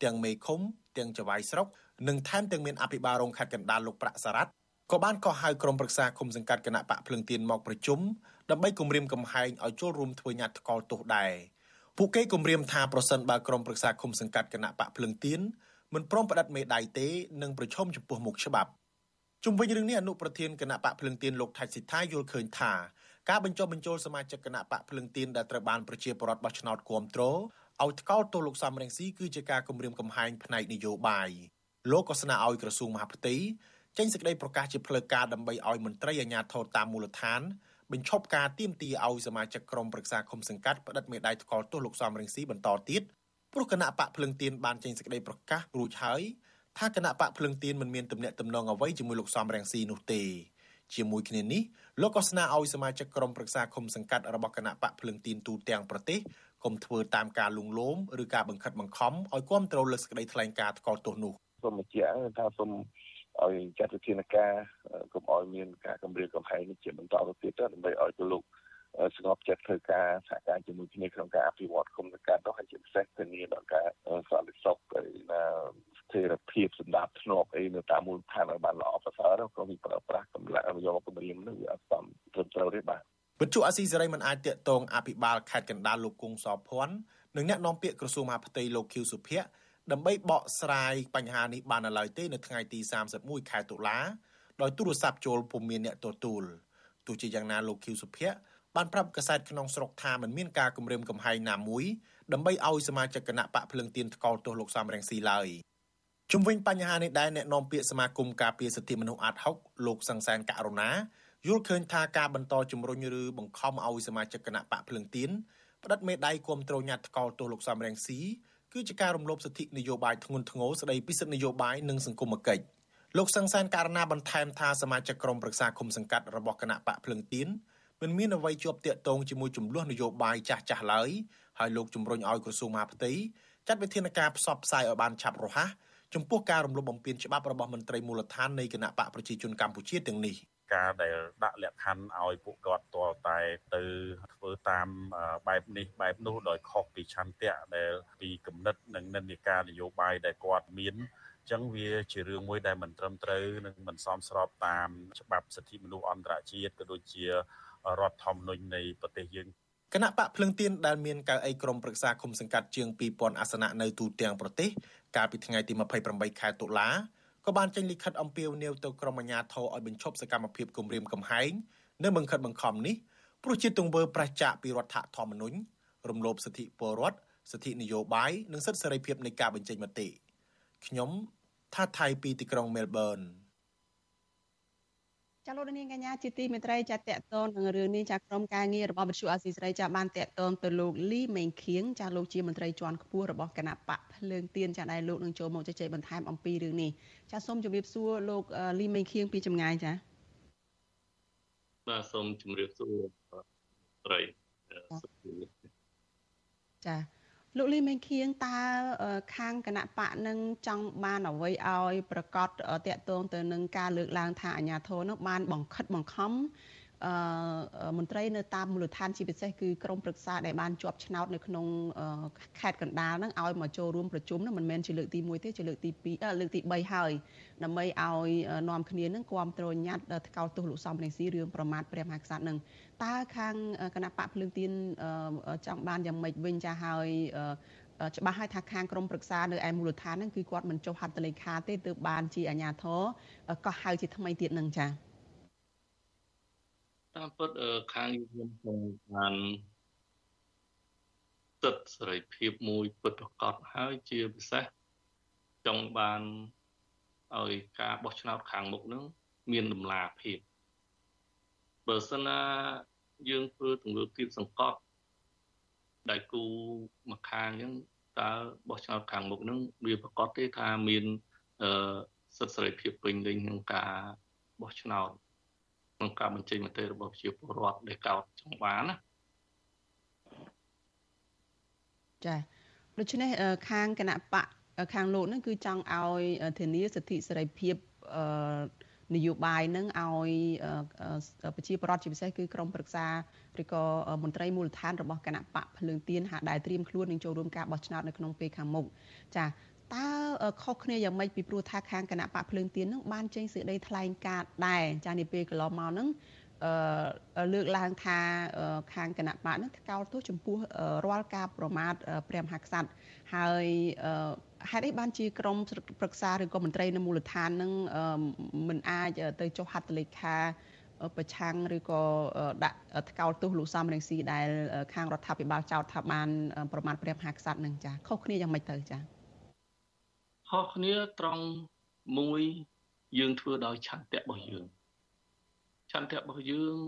ទាំងមេឃុំទាំងចវាយស្រុកនិងថែមទាំងមានអភិបាលរងខេត្តកណ្ដាលលោកប្រាក់សារ៉ាត់ក៏បានកោះហៅក្រុមប្រឹក្សាគុំសង្កាត់គណៈបកភ្លឹងទៀនមកប្រជុំ ដើម្បីគម្រាមកំហែងឲ្យចូលរួមធ្វើញត្តិថ្កោលទោសដែរពួកគេគម្រាមថាប្រសិនបើក្រុមប្រឹក្សាគុំសង្កាត់គណៈបកភ្លឹងទៀនមិនព្រមផ្តិតមេដៃទេនឹងប្រឈមចំពោះមុខច្បាប់ជុំវិញរឿងនេះអនុប្រធានគណៈបកភ្លឹងទៀនលោកថៃសិដ្ឋាយល់ឃើញថាការបញ្ចុះបញ្ចូលសមាជិកគណៈបកភ្លឹងទៀនដែលត្រូវបានប្រជាពលរដ្ឋបោះឆ្នោតគាំទ្រឲ្យថ្កោលទោសលោកសំរងស៊ីគឺជាការគម្រាមកំហែងផ្នែកនយោបាយលោកក៏ស្នើឲ្យក្រសួងមហាផ្ទៃចេញសេចក្តីប្រកាសជាផ្លូវការដើម្បីឲ្យមន្ត្រីអាជ្ញាធរតាមមូលដ្ឋាន បញ្ឈប់ការទៀមទាឲ្យសមាជិកក្រុមប្រឹក្សាគុំសង្កាត់ផ្តិតមេដាយថ្កោលទោសលោកសំរងស៊ីបន្តទៀតព្រោះគណៈបកភ្លឹងទៀនបានចេញសេចក្តីប្រកាសរួចហើយថាគណៈបកភ្លឹងទៀនមិនមានទំនាក់ទំនងអ្វីជាមួយលោកសំរងស៊ីនោះទេជាមួយគ្នានេះលោកក៏ស្នើឲ្យសមាជិកក្រុមប្រឹក្សាគុំសង្កាត់របស់គណៈបកភ្លឹងទៀនទូទាំងប្រទេសកុំធ្វើតាមការលួងលោមឬការបង្ខិតបង្ខំឲ្យគ្រប់គ្រងលើសេចក្តីថ្លែងការណ៍ថ្កោលទោសនោះសូមបញ្ជាក់ថាសូម ឲ្យចាត់វិធានការកុំឲ្យមានការគម្រាមកំហែងនេះជាបន្តទៅទៀតដើម្បីឲ្យទៅលោកស្ងប់ចិត្តធ្វើការសហការជាមួយគ្នាក្នុងការអភិវឌ្ឍគុំសង្កាត់នោះហើយជាពិសេសធានាដល់ការសន្តិសុខណាស្ថិរភាពសម្ដាប់ធ្នាប់អីនៅតាមមូលដ្ឋានឲ្យបានល្អប្រសើរក៏វាប្រើប្រាស់កម្លាំងយកគម្រាមនោះវាអត់សមត្រឹមត្រូវទេបាទវិទ្យុអាស៊ីសេរីមិនអាចតាក់ទងអភិបាលខេត្តកណ្ដាលលោកគង់សភ័ណ្ឌនិងអ្នកនាំពាក្យក្រសួងមហាផ្ទៃលោកខៀវសុភ័ក្រ ដើម្បីបកស្រាយបញ្ហានេះបាននៅឡើយទេនៅថ្ងៃទី31ខែតុលាដោយទូរស័ព្ទចូលពុំមានអ្នកទទួលទោះជាយ៉ាងណាលោកខៀវសុភ័ក្របានប្រាប់កាសែតក្នុងស្រុកថាមិនមានការគម្រាមកំហែងណាមួយដើម្បីឲ្យសមាជិកគណៈបកភ្លឹងទៀនថ្កោលទោសលោកសំរងស៊ីឡើយជុំវិញបញ្ហានេះដែរអ្នកនាំពាក្យសមាគមការពារសិទ្ធិមនុស្សអាត់ហុកលោកសង្សានករណាយល់ឃើញថាការបន្តជំរុញឬបង្ខំឲ្យសមាជិកគណៈបកភ្លឹងទៀនផ្តិតមេដៃគាំទ្រញាត់ថ្កោលទោសលោកសំរងស៊ី គឺជាការរំលោភសិទ្ធិនយោបាយធ្ងន់ធ្ងរស្ដីពីសិទ្ធិនយោបាយនិងសង្គមគិច្ចលោកសង្សានករណាបន្ថែមថាសមាជិកក្រុមប្រឹក្សាគុំសង្កាត់របស់គណៈបកភ្លឹងទៀនមិនមានអ្វីជាប់ទាក់ទងជាមួយចំនួននយោបាយចាស់ចាស់ឡើយហើយលោកជំរុញឲ្យក្រសួងមហាផ្ទៃចាត់វិធានការផ្សព្វផ្សាយឲ្យបានឆាប់រហ័សចំពោះការរំលោភបំពានច្បាប់របស់មន្ត្រីមូលដ្ឋាននៃគណៈបកប្រជាជនកម្ពុជាទាំងនេះ។ ការដែលដាក់លក្ខខណ្ឌឲ្យពួកគាត់ទាល់តែទៅធ្វើតាមបែបនេះបែបនោះដោយខុសពីឆន្ទៈដែលពីគំនិតនិងនិន្នាការនយោបាយដែលគាត់មានចឹងវាជារឿងមួយដែលមិនត្រឹមត្រូវនិងមិនសមស្របតាមច្បាប់សិទ្ធិមនុស្សអន្តរជាតិក៏ដូចជារដ្ឋធម្មនុញ្ញនៃប្រទេសយើងគណៈបកភ្លឹងទៀនដែលមានកៅអីក្រមប្រឹក្សាគុំសង្កាត់ជាង2000អាសនៈនៅទូទាំងប្រទេសកាលពីថ្ងៃទី28ខែតុលា ក៏បានចេញលិខិតអំពាវនាវទៅក្រុមអាជ្ញាធរឲ្យបញ្ឈប់សកម្មភាពគំរាមកំហែងនិងបង្ខិតបង្ខំនេះព្រោះជាទង្វើប្រឆាចពីរដ្ឋធម្មនុញ្ញរំលោភសិទ្ធិពលរដ្ឋសិទ្ធិនយោបាយនិងសិទ្ធិសេរីភាពនៃការបញ្ចេញមតិខ្ញុំថាថៃពីទីក្រុងមែលប៊ន ចាលោកនាងកញ្ញាជាទីមេត្រីចាតកតងនឹងរឿងនេះចាក្រុមការងាររបស់វិទ្យុអាស៊ីសេរីចាបានតកតងទៅលោកលីមេងខៀងចាលោកជាមន្ត្រីជាន់ខ្ពស់របស់គណៈបកភ្លើងទៀនចាដែលលោកនឹងចូលមកជជែកបន្ថែមអំពីរឿងនេះចាសូមជម្រាបសួរលោកលីមេងខៀងពីចម្ងាយចាបាទសូមជម្រាបសួរត្រីចា លោកលីមេងខៀងតើខាងគណៈបកនឹងចង់បានអ្វីឲ្យប្រកាសតាក់ទងទៅនឹងការលើកឡើងថាអាញាធរនោះបានបង្ខិតបង្ខំអឺមន្ត្រីនៅតាមមូលដ្ឋានជាពិសេសគឺក្រមប្រឹក្សាដែលបានជាប់ឆ្នោតនៅក្នុងខេត្តកណ្ដាលហ្នឹងឲ្យមកចូលរួមប្រជុំហ្នឹងមិនមែនជាលើកទី1ទេជាលើកទី2លើកទី3ហើយដើម្បីឲ្យនាំគ្នានឹងគ្រប់គ្រងញត្តិថ្កោលទោសលោកសំរងស៊ីរឿងប្រមាថព្រះមហាក្សត្រនឹងតើខាងគណៈបកភ្លើងទៀនចង់បានយ៉ាងម៉េចវិញចាហើយច្បាស់ហើយថាខាងក្រមប្រឹក្សានៅឯមូលដ្ឋានហ្នឹងគឺគាត់មិនចុះហត្ថលេខាទេទើបបានជាអាជ្ញាធរក៏ហៅជាថ្មីទៀតនឹងចា៎តាមពិតខាងខ្ញុំខ្ញុំបានសិទ្ធិសេរីភាពមួយពិតប្រាកដហើយជាពិសេសចង់បានឲ្យការបោះឆ្នោតខាងមុខនឹងមានដំណាភាព បើសិនណាយើងធ្វើទង្វើគៀបសង្កត់ដៃគូមកខាងអញ្ចឹងតើបោះឆ្នោតខាងមុខនឹងវាប្រកាសទេថាមានអឺសិទ្ធិសេរីភាពពេញលេញក្នុងការបោះឆ្នោតក្នុងការបញ្ចេញមតិរបស់ប្រជាពលរដ្ឋដែលកោតចង់បានណាចាដូច្នេះខាងគណៈបកខាងលោកហ្នឹងគឺចង់ឲ្យធានាសិទ្ធិសេរីភាពអឺ នយោបាយនឹងឲ្យប្រជាពលរដ្ឋជាពិសេសគឺក្រមប្រឹក្សាឬក៏មន្ត្រីមូលដ្ឋានរបស់គណៈបកភ្លើងទៀនហាក់ដែលត្រៀមខ្លួននឹងចូលរួមការបោះឆ្នោតនៅក្នុងពេលខាងមុខចាតើខុសគ្នាយ៉ាងម៉េចពីព្រោះថាខាងគណៈបកភ្លើងទៀននឹងបានចេញសេចក្តីថ្លែងការណ៍ដែរចានាពេលកន្លងមកហ្នឹងអឺ លើកឡើងថាខាងគណៈបកនឹងថ្កោលទោសចំពោះរាល់ការប្រមាថព្រះមហាក្សត្រហើយហេតុអីបានជាក្រមប្រឹក្សាឬក៏មន្ត្រីនៅមូលដ្ឋាននឹងមិនអាចទៅចុះហត្ថលេខាប្រឆាំងឬក៏ដាក់ថ្កោលទោសលោកសំរងស៊ីដែលខាងរដ្ឋាភិបាលចោទថាបានប្រមាថព្រះមហាក្សត្រនឹងចាខុសគ្នាយ៉ាងម៉េចទៅចាខុសគ្នាត្រង់មួយយើងធ្វើដោយឆន្ទៈរបស់យើង ឆន្ទៈរបស់យើង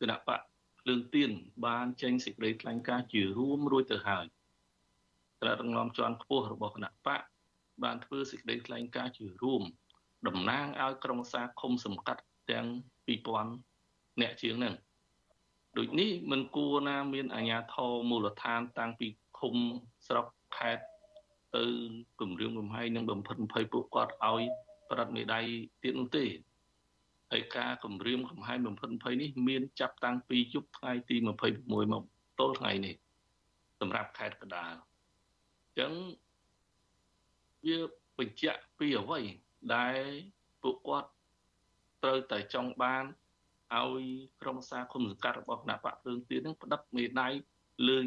គណៈបកភ្លើងទៀនបានចេញសេចក្តីថ្លែងការណ៍ជារួមរួចទៅហើយត្រារងំជាន់ខ្ពស់របស់គណៈបកបានធ្វើសេចក្តីថ្លែងការណ៍ជារួមតំណាងឲ្យក្រុមសារឃុំសង្កាត់ទាំង2000អ្នកជាងហ្នឹងដូចនេះមិនគួរណាមានអាជ្ញាធរមូលដ្ឋានតាំងពីឃុំស្រុកខេត្តទៅគម្រាមកំហែងនិងបំផិតបំភ័យពួកគាត់ឲ្យ ប្រត់មេដៃទៀតនោះទេ ហើយការគម្រាមកំហែងបំផិតបំភ័យនេះមានចាប់តាំងពីយប់ថ្ងៃទី26មកទល់ថ្ងៃនេះសម្រាប់ខេត្តកដាលអញ្ចឹងវាបញ្ជាក់ពីអ្វីដែលពួកគាត់ត្រូវតែចង់បានឲ្យក្រុមសាគុំសង្កាត់របស់គណៈបកភ្លើងទៀននឹងផ្ដិតមេដៃលើ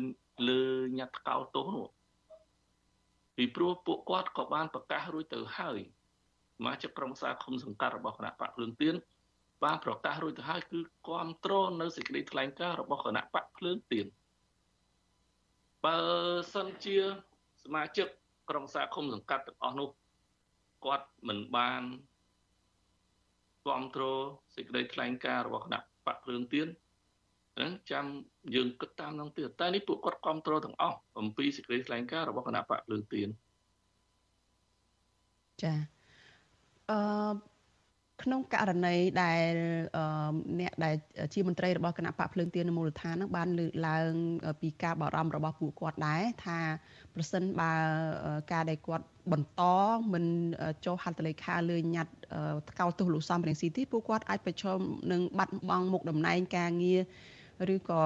លើញាត់កោទោសនោះពីព្រោះពួកគាត់ក៏បានប្រកាសរួចទៅហើយ សមាជិកក្រុមសាគុំសង្កាត់របស់គណៈបកភ្លើងទៀនបានប្រកាសរួចទៅហើយគឺគ្រប់គ្រងនៅសេចក្តីថ្លែងការណ៍របស់គណៈបកភ្លើងទៀនបើសិនជាសមាជិកក្រុមសាគុំសង្កាត់ទាំងអស់នោះគាត់មិនបានគ្រប់គ្រងសេចក្តីថ្លែងការណ៍របស់គណៈបកភ្លើងទៀនហ្នឹងចាំយើងគិតតាមនោះទៀតតែនេះពួកគាត់គ្រប់គ្រងទាំងអស់អំពីសេចក្តីថ្លែងការណ៍របស់គណៈបកភ្លើងទៀនចា អឺក្នុងករណីដែលអ្នកដែលជាមន្ត្រីរបស់គណៈបកភ្លើងទៀននៅមូលដ្ឋានហ្នឹងបានលើកឡើងពីការបារម្ភរបស់ពួកគាត់ដែរថាប្រសិនបើការដែលគាត់បន្តមិនចុះហត្ថលេខាលើញត្តិថ្កោលទោសលោកសំរងស៊ីទីពួកគាត់អាចប្រឈមនឹងបាត់បង់មុខតំណែងការងារ ឬក៏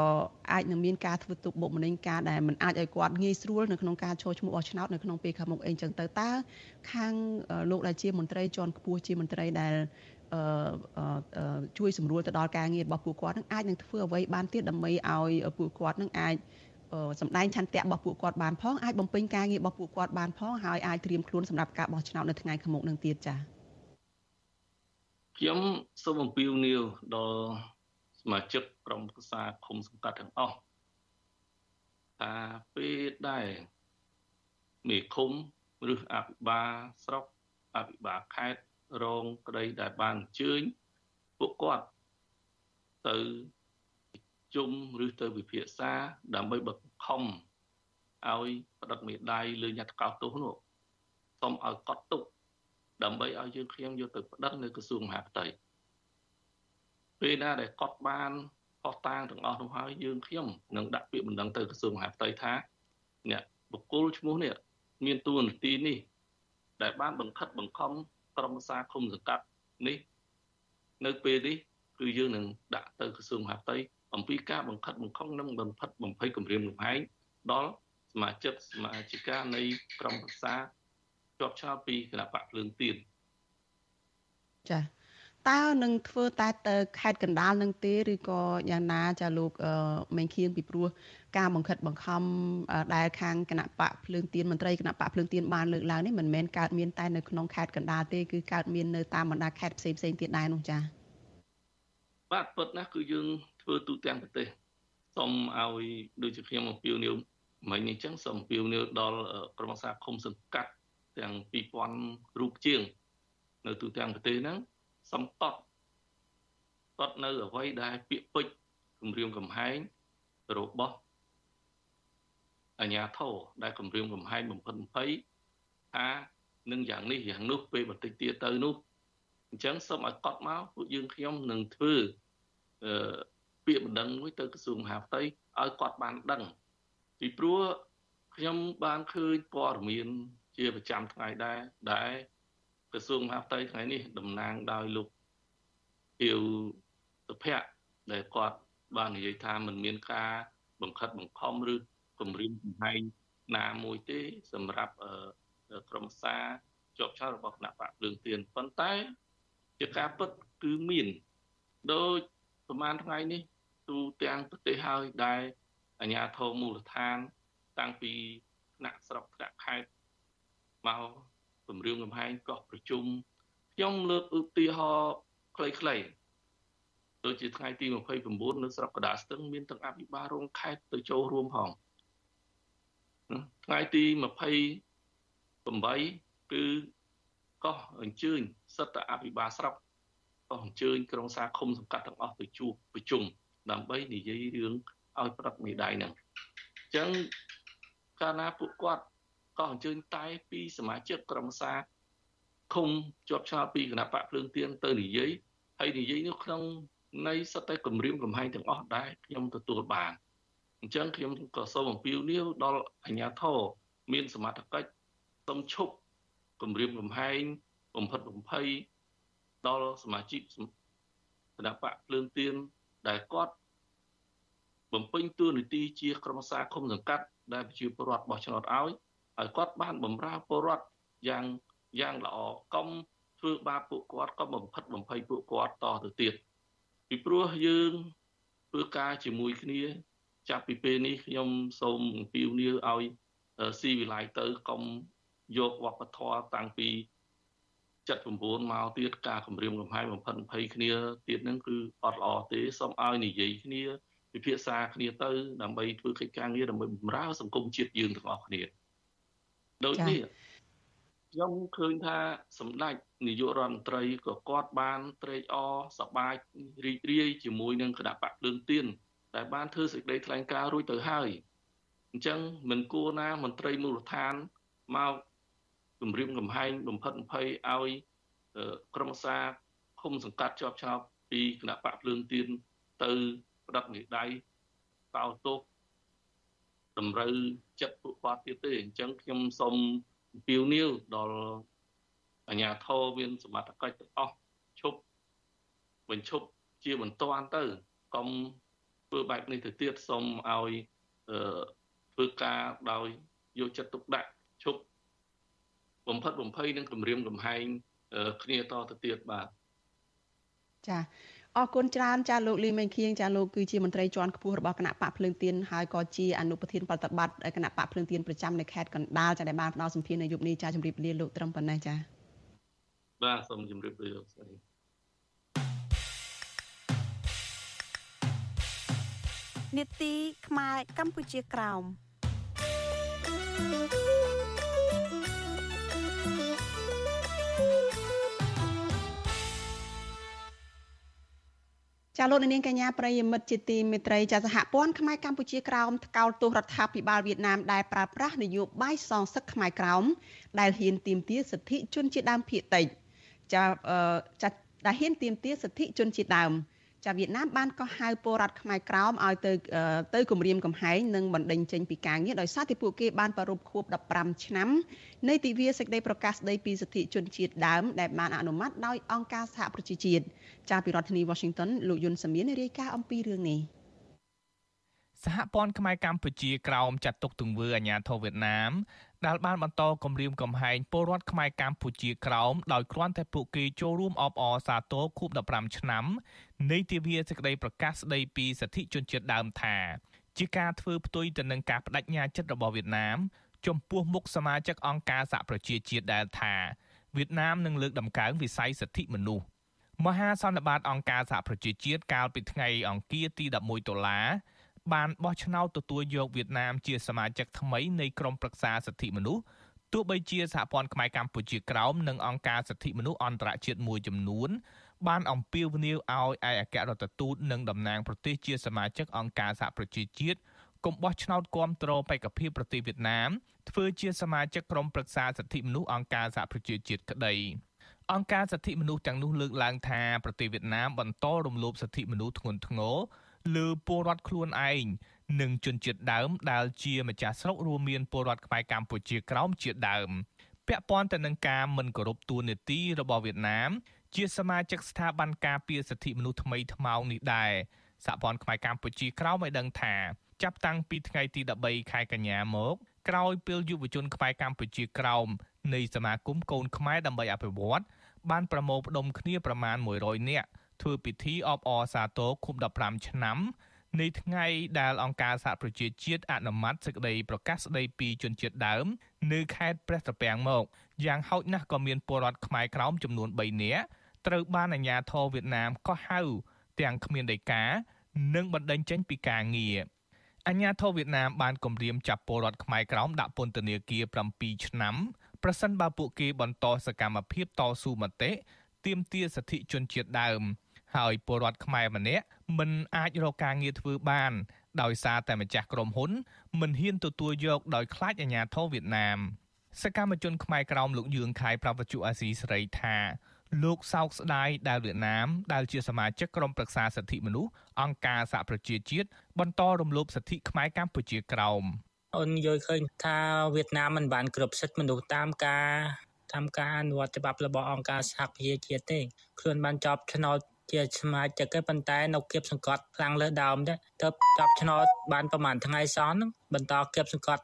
អាចនឹងមានការធ្វើទុកបុកម្នេញការដែលមិនអាចឲ្យគាត់ងាយស្រួលនៅក្នុងការចូលឈ្មោះបោះឆ្នោតនៅក្នុងពេលខាងមុខអីចឹងទៅតើខាងលោកដែលជាមន្ត្រីជាន់ខ្ពស់ជាមន្ត្រីដែលជួយសម្រួលទៅដល់ការងាររបស់ពួកគាត់នឹងអាចនឹងធ្វើអ្វីបានទៀតដើម្បីឲ្យពួកគាត់នឹងអាចសម្ដែងឆន្ទៈរបស់ពួកគាត់បានផងអាចបំពេញការងាររបស់ពួកគាត់បានផងហើយអាចត្រៀមខ្លួនសម្រាប់ការបោះឆ្នោតនៅថ្ងៃខាងមុខនឹងទៀតចា៎ខ្ញុំសូមអំពាវនាវដល់ សមាជិកក្រុមប្រឹក្សាឃុំសង្កាត់ទាំងអស់ថាពេលដែលមេឃុំឬអភិបាលស្រុកអភិបាលខេត្តរងក្តីដែលបានអញ្ជើញពួកគាត់ទៅជុំឬទៅវិភាសាដើម្បីបង្ខំឲ្យផ្ដិតមេដៃលើញត្តិកោតទោសនោះសូមឲ្យកត់ទុកដើម្បីឲ្យយើងខ្ញុំយកទៅផ្ដិតនៅក្រសួងមហាផ្ទៃ ពេលណាដែលកត់បានផុសតាងទាំងអស់នោះហើយយើងខ្ញុំនឹងដាក់ពាក្យបណ្ដឹងទៅក្រសួងមហាផ្ទៃថាអ្នកបុគ្គលឈ្មោះនេះមានតួនាទីនេះ ដែលបានបង្ខិតបង្ខំក្រុមសាឃុំសង្កាត់នេះ នៅពេលនេះគឺយើងនឹងដាក់ទៅក្រសួងមហាផ្ទៃអំពីការបង្ខិតបង្ខំនិងបំផិតបំភ័យគម្រាមកំហែងដល់សមាជិកសមាជិកានៃក្រុមប្រឹក្សាជាប់ឆ្នោតពីគណៈបកភ្លើងទៀនចា៎ តើនឹងធ្វើតែទៅខេត្តកណ្ដាលនឹងទេឬក៏យ៉ាងណាចាលោកមេងខៀនពីព្រោះការបង្ខិតបង្ខំដែលខាងគណៈបកភ្លើងទៀនមន្ត្រីគណៈបកភ្លើងទៀនបានលើកឡើងនេះមិនមែនកើតមានតែនៅក្នុងខេត្តកណ្ដាលទេគឺកើតមាននៅតាមបណ្ដាខេត្តផ្សេងផ្សេងទៀតដែរនោះចាបាទពិតណាស់គឺយើងធ្វើទូទាំងប្រទេសសូមឲ្យដូចជាខ្ញុំអំពាវនាវមិញនេះចឹងសូមអំពាវនាវដល់ក្រុមសាឃុំសង្កាត់ទាំង2000រូបជាង នៅទូទាំងប្រទេសហ្នឹង សំតត់តត់នៅអ្វីដែលពាក្យពេចគម្រាមកំហែងរបស់អញ្ញាធរដែលគម្រាមកំហែងបំផិតបំភ័យថានឹងយ៉ាងនេះយ៉ាងនោះពេលបន្តិចទៀតទៅនោះអញ្ចឹងសូមឲ្យកត់មកពួកយើងខ្ញុំនឹងធ្វើអឺពាក្យបណ្ដឹងមួយទៅក្រសួងមហាផ្ទៃឲ្យគាត់បានដឹង ពីព្រោះខ្ញុំបានឃើញព័ត៌មានជាប្រចាំថ្ងៃដែរដែល ក្រសួងមហាផ្ទៃថ្ងៃនេះតំណាងដោយលោកហៀវសុភ័ក្រដែលគាត់បាននិយាយថាมันមានការបង្ខិតបង្ខំឬគម្រាមកំហែងណាមួយទេ សម្រាប់ក្រុមសារជាប់ឆោតរបស់គណៈបកភ្លើងទៀនប៉ុន្តែ ជាការពិតគឺមានដោយប្រហែលថ្ងៃនេះទូទាំងប្រទេសហើយដែលអាជ្ញាធរមូលដ្ឋាន តាំងពីថ្នាក់ស្រុកថ្នាក់ខេត្តមក ពម្រាមកំហែងកោះប្រជុំខ្ញុំលើកឧទាហរណ៍ខ្លីៗដូចជាថ្ងៃទី29នៅស្រុកកដាស្ទឹងមានទាំងអភិបាលរងខេត្តទៅចូលរួមផងថ្ងៃទី28គឺកោះអញ្ជើញសិទ្ធិអភិបាលស្រុកក៏អញ្ជើញក្រុងសាឃុំសង្កាត់ទាំងអស់ទៅជួបប្រជុំដើម្បីនិយាយរឿងឲ្យប្រឹកមេដៃហ្នឹងអញ្ចឹងកាលណាពួកគាត់ ក៏អញ្ជើញតែពីសមាជិកក្រុមសាឃុំជាប់ឆ្នោតពីគណៈបកភ្លើងទៀនទៅនិយាយហើយនិយាយនោះក្នុងនៃសត្វតែគម្រាមកំហែងទាំងអស់ដែលខ្ញុំទទួលបានអញ្ចឹងខ្ញុំក៏សូមអំពាវនាវដល់អាជ្ញាធរមានសមត្ថកិច្ចសូមឈប់គម្រាមកំហែងបំផិតបំភ័យដល់សមាជិកគណៈបកភ្លើងទៀនដែលគាត់បំពេញតួនាទីជាក្រុមសាឃុំសង្កាត់ដែលប្រជាពលរដ្ឋបោះឆ្នោតឲ្យ ហើយគាត់បានបម្រើពលរដ្ឋយ៉ាងយ៉ាងល្អកុំធ្វើបាបពួកគាត់កុំបំផិតបំភ័យពួកគាត់តទៅទៀតពីព្រោះយើងធ្វើការជាមួយគ្នាចាប់ពីពេលនេះខ្ញុំសូមអំពាវនាវឲ្យស៊ីវិល័យទៅកុំយកវប្បធម៌តាំងពី79មកទៀតការគម្រាមកំហែងបំផិតភ័យគ្នាទៀតហ្នឹងគឺអត់ល្អទេសូមឲ្យនិយាយគ្នាពិភាក្សាគ្នាទៅដើម្បីធ្វើកិច្ចការងារដើម្បីបម្រើសង្គមជាតិយើងទាំងអស់គ្នា ដូចនេះខ្ញុំឃើញថាសម្ដេចនាយករដ្ឋមន្ត្រីក៏គាត់បានត្រេកអរសប្បាយរីករាយជាមួយនឹងគណៈបកភ្លើងទៀនដែលបានធ្វើសេចក្តីថ្លែងការណ៍រួចទៅហើយអញ្ចឹងមិនគួរណាមន្ត្រីមូលដ្ឋានមកគម្រាមកំហែងបំផិតបំភ័យឲ្យក្រុមសារឃុំសង្កាត់ជាប់ឆោបពីគណៈបកភ្លើងទៀនទៅផ្ដឹកនិដៃតោទោស តម្រូវចិត្តពួកគាត់ទៀតទេអញ្ចឹងខ្ញុំសូមអំពាវនាវដល់អាជ្ញាធរមានសមត្ថកិច្ចទាំងអស់ឈប់បញ្ឈប់ជាបន្ទាន់ទៅកុំធ្វើបែបនេះទៅទៀតសូមឲ្យធ្វើការដោយយកចិត្តទុកដាក់ឈប់បំផិតបំភ័យនិងគម្រាមកំហែងគ្នាតទៅទៀតបាទចា អរគុណច្រើនចាលោកលីមេងខៀងចាលោកគឺជាមន្ត្រីជាន់ខ្ពស់របស់គណៈបកភ្លើងទៀនហើយក៏ជាអនុប្រធានប្រតិបត្តិគណៈបកភ្លើងទៀនប្រចាំនៅខេត្តកណ្ដាលចាដែលបានផ្ដល់សម្ភារនៅយុគនេះចាជម្រាបលាលោកត្រឹមប៉ុណ្ណេះចាបាទសូមជម្រាបលាលោកស្រីនេតិខ្មែរកម្ពុជាក្រោម ចាលោកនាងកញ្ញាប្រិយមិត្តជាទីមេត្រីចាសហព័ន្ធខ្មែរកម្ពុជាក្រោមថ្កោលទោសរដ្ឋាភិបាលវៀតណាមដែលប្រើប្រាស់នយោបាយសងសឹកខ្មែរក្រោមដែលហ៊ានទាមទារសិទ្ធិជនជាតិដើមភាគតិចចាចាដែលហ៊ានទាមទារសិទ្ធិជនជាតិដើម ចាវៀតណាមបានកោះហៅពលរដ្ឋខ្មែរក្រោមឲ្យទៅទៅគម្រាមកំហែងនិងបណ្ដេញចេញពីការងារដោយសារតែពួកគេបានប្រារព្ធខួប15ឆ្នាំនៃទិវាសេចក្តីប្រកាសស្តីពីសិទ្ធិជនជាតិដើមដែលបានអនុម័តដោយអង្គការសហប្រជាជាតិចាពីរដ្ឋធានី Washington លោកយុនសាមៀនរាយការណ៍អំពីរឿងនេះសហព័ន្ធខ្មែរកម្ពុជាក្រោមចាត់ទុកទង្វើអាញាធរវៀតណាម ដែលបានបន្តគម្រាមកំហែងពលរដ្ឋខ្មែរកម្ពុជាក្រោមដោយគ្រាន់តែពួកគេចូលរួមអបអរសាទរខួប15ឆ្នាំនៃទិវាសេចក្តីប្រកាសស្តីពីសិទ្ធិជនជាតិដើមថាជាការធ្វើផ្ទុយទៅនឹងការបដិញ្ញាចិត្តរបស់វៀតណាម ចំពោះមុខសមាជិកអង្គការសហប្រជាជាតិដែលថាវៀតណាមនឹងលើកដំកើងវិស័យសិទ្ធិមនុស្សមហាសន្និបាតអង្គការសហប្រជាជាតិកាលពីថ្ងៃអង្គារទី11ដុល្លារ បានបោះឆ្នោតទទួលយកវៀតណាមជាសមាជិកថ្មីនៃក្រុមប្រឹក្សាសិទ្ធិមនុស្សទោះបីជាសហព័ន្ធខ្មែរកម្ពុជាក្រោមនិងអង្គការសិទ្ធិមនុស្សអន្តរជាតិមួយចំនួនបានអំពាវនាវឲ្យឯកអគ្គរដ្ឋទូតនិងតំណាងប្រទេសជាសមាជិកអង្គការសហប្រជាជាតិកុំបោះឆ្នោតគាំទ្របេក្ខភាពប្រទេសវៀតណាមធ្វើជាសមាជិកក្រុមប្រឹក្សាសិទ្ធិមនុស្សអង្គការសហប្រជាជាតិក្តីអង្គការសិទ្ធិមនុស្សទាំងនោះលើកឡើងថាប្រទេសវៀតណាមបន្តរំលោភសិទ្ធិមនុស្សធ្ងន់ធ្ងរ លើពលរដ្ឋខ្លួនឯងនិងជនជាតិដើមដែលជាម្ចាស់ស្រុករួមមានពលរដ្ឋខ្មែរកម្ពុជាក្រោមជាដើមពាក់ព័ន្ធទៅនឹងការមិនគោរពទួនាទីរបស់វៀតណាម ជាសមាជិកស្ថាប័នការពារសិទ្ធិមនុស្សថ្មីថ្មោងនេះដែរសហព័ន្ធខ្មែរកម្ពុជាក្រោមឲ្យដឹងថាចាប់តាំងពីថ្ងៃទី13ខែកញ្ញាមកក្រោយពេលយុវជនខ្មែរកម្ពុជាក្រោមនៃសមាគមកូនខ្មែរដើម្បីអភិវឌ្ឍបានប្រមូលផ្ដុំគ្នាប្រមាណ100នាក់ ធ្វើពិធីអបអរសាទរឃុំ15ឆ្នាំនៃថ្ងៃដែលអង្គការសហប្រជាជាតិអនុម័តសេចក្តីប្រកាសស្តីពីជនជាតិដើម នៅខេត្តព្រះត្រពាំងមកយ៉ាងហោចណាស់ក៏មានពលរដ្ឋខ្មែរក្រោមចំនួន3នាក់ត្រូវបានអាជ្ញាធរវៀតណាមកោះហៅទាំងគ្មានដីកានិងបណ្តេញចេញពីការងារអាញាធរវៀតណាមបានគម្រាមចាប់ពលរដ្ឋខ្មែរក្រោមដាក់ពន្ធនាគារ7ឆ្នាំប្រសិនបើពួកគេបន្តសកម្មភាពតស៊ូមតិទាមទារសិទ្ធិជនជាតិដើម ហើយពលរដ្ឋខ្មែរម្នាក់មិនអាចរកការងារធ្វើបាន ដោយសារតែម្ចាស់ក្រុមហ៊ុន មិនហ៊ានទទួលយកដោយខ្លាចអាញាធរវៀតណាមសកម្មជនខ្មែរក្រោមលោកយឿងខៃប្រវត្តិអាស៊ីសេរីថាលោកសោកស្ដាយដែលវៀតណាមដែលជាសមាជិកក្រុមប្រឹក្សាសិទ្ធិមនុស្សអង្គការសហប្រជាជាតិបន្តរំលោភសិទ្ធិខ្មែរកម្ពុជាក្រោមអូនយល់ឃើញថាវៀតណាមមិនបានគ្រប់សិទ្ធិមនុស្សតាមការតាមការអនុវត្តច្បាប់របស់អង្គការសហប្រជាជាតិទេខ្លួនបានចប់ឆ្នោត ជាសមាជិកប៉ុន្តែនៅគៀបសង្កត់ខ្លាំងលើដើមទៅទៅចប់ឆ្នោតបានប្រហែលថ្ងៃសោះហ្នឹងបន្តគៀបសង្កត់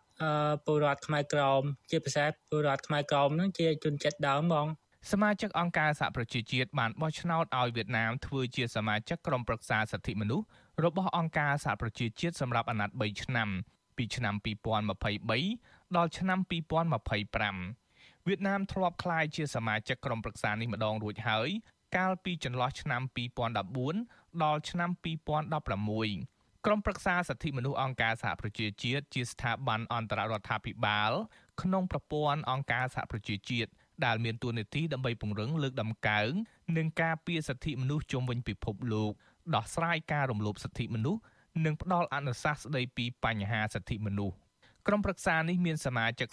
ពលរដ្ឋខ្មែរក្រមជាពិសេសពលរដ្ឋខ្មែរក្រមហ្នឹងជាជនជាតិដើមហ្មងសមាជិកអង្គការសហប្រជាជាតិបានបោះឆ្នោតឲ្យវៀតណាមធ្វើជាសមាជិកក្រុមប្រឹក្សាសិទ្ធិមនុស្សរបស់អង្គការសហប្រជាជាតិសម្រាប់អាណត្តិ3ឆ្នាំពីឆ្នាំ2023ដល់ឆ្នាំ2025វៀតណាមធ្លាប់ក្លាយជាសមាជិកក្រុមប្រឹក្សានេះម្ដងរួចហើយ កាលពីចន្លោះឆ្នាំ2014ដល់ឆ្នាំ2016ក្រុមប្រឹក្សាសិទ្ធិមនុស្សអង្គការសហប្រជាជាតិជាស្ថាប័នអន្តររដ្ឋាភិបាល ក្នុងប្រព័ន្ធអង្គការសហប្រជាជាតិដែលមានតួនាទីដើម្បីពង្រឹងលើកដំកើងនិងការពារសិទ្ធិមនុស្សជុំវិញពិភពលោកដោះស្រាយការរំលោភសិទ្ធិមនុស្សនិងផ្ដល់អនុសាសន៍ស្ដីពីបញ្ហាសិទ្ធិមនុស្សក្រុមប្រឹក្សានេះមានសមាជិក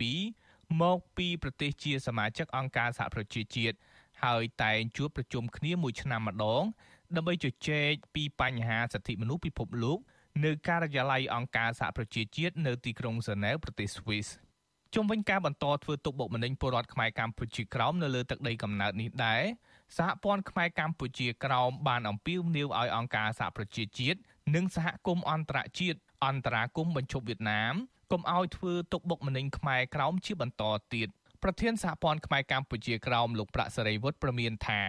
47មកពីប្រទេសជាសមាជិកអង្គការសហប្រជាជាតិ ហើយតែងជួបប្រជុំគ្នាមួយឆ្នាំម្ដង ដើម្បីជជែកពីបញ្ហាសិទ្ធិមនុស្សពិភពលោកនៅការិយាល័យអង្គការសហប្រជាជាតិនៅទីក្រុងហ្សឺណែវប្រទេសស្វីស។ជុំវិញការបន្តធ្វើទុកបុកម្នេញពលរដ្ឋខ្មែរកម្ពុជាក្រោមនៅលើទឹកដីកំណើតនេះដែរសហព័ន្ធខ្មែរកម្ពុជាក្រោមបានអំពាវនាវឲ្យអង្គការសហប្រជាជាតិនិងសហគមន៍អន្តរជាតិអន្តរាគមន៍បញ្ឈប់វៀតណាមកុំឲ្យធ្វើទុកបុកម្នេញខ្មែរក្រោមជាបន្តទៀត ប្រធានសហព័ន្ធខ្មែរកម្ពុជាក្រោមលោកប្រាក់សេរីវុឌ្ឍប្រមានថា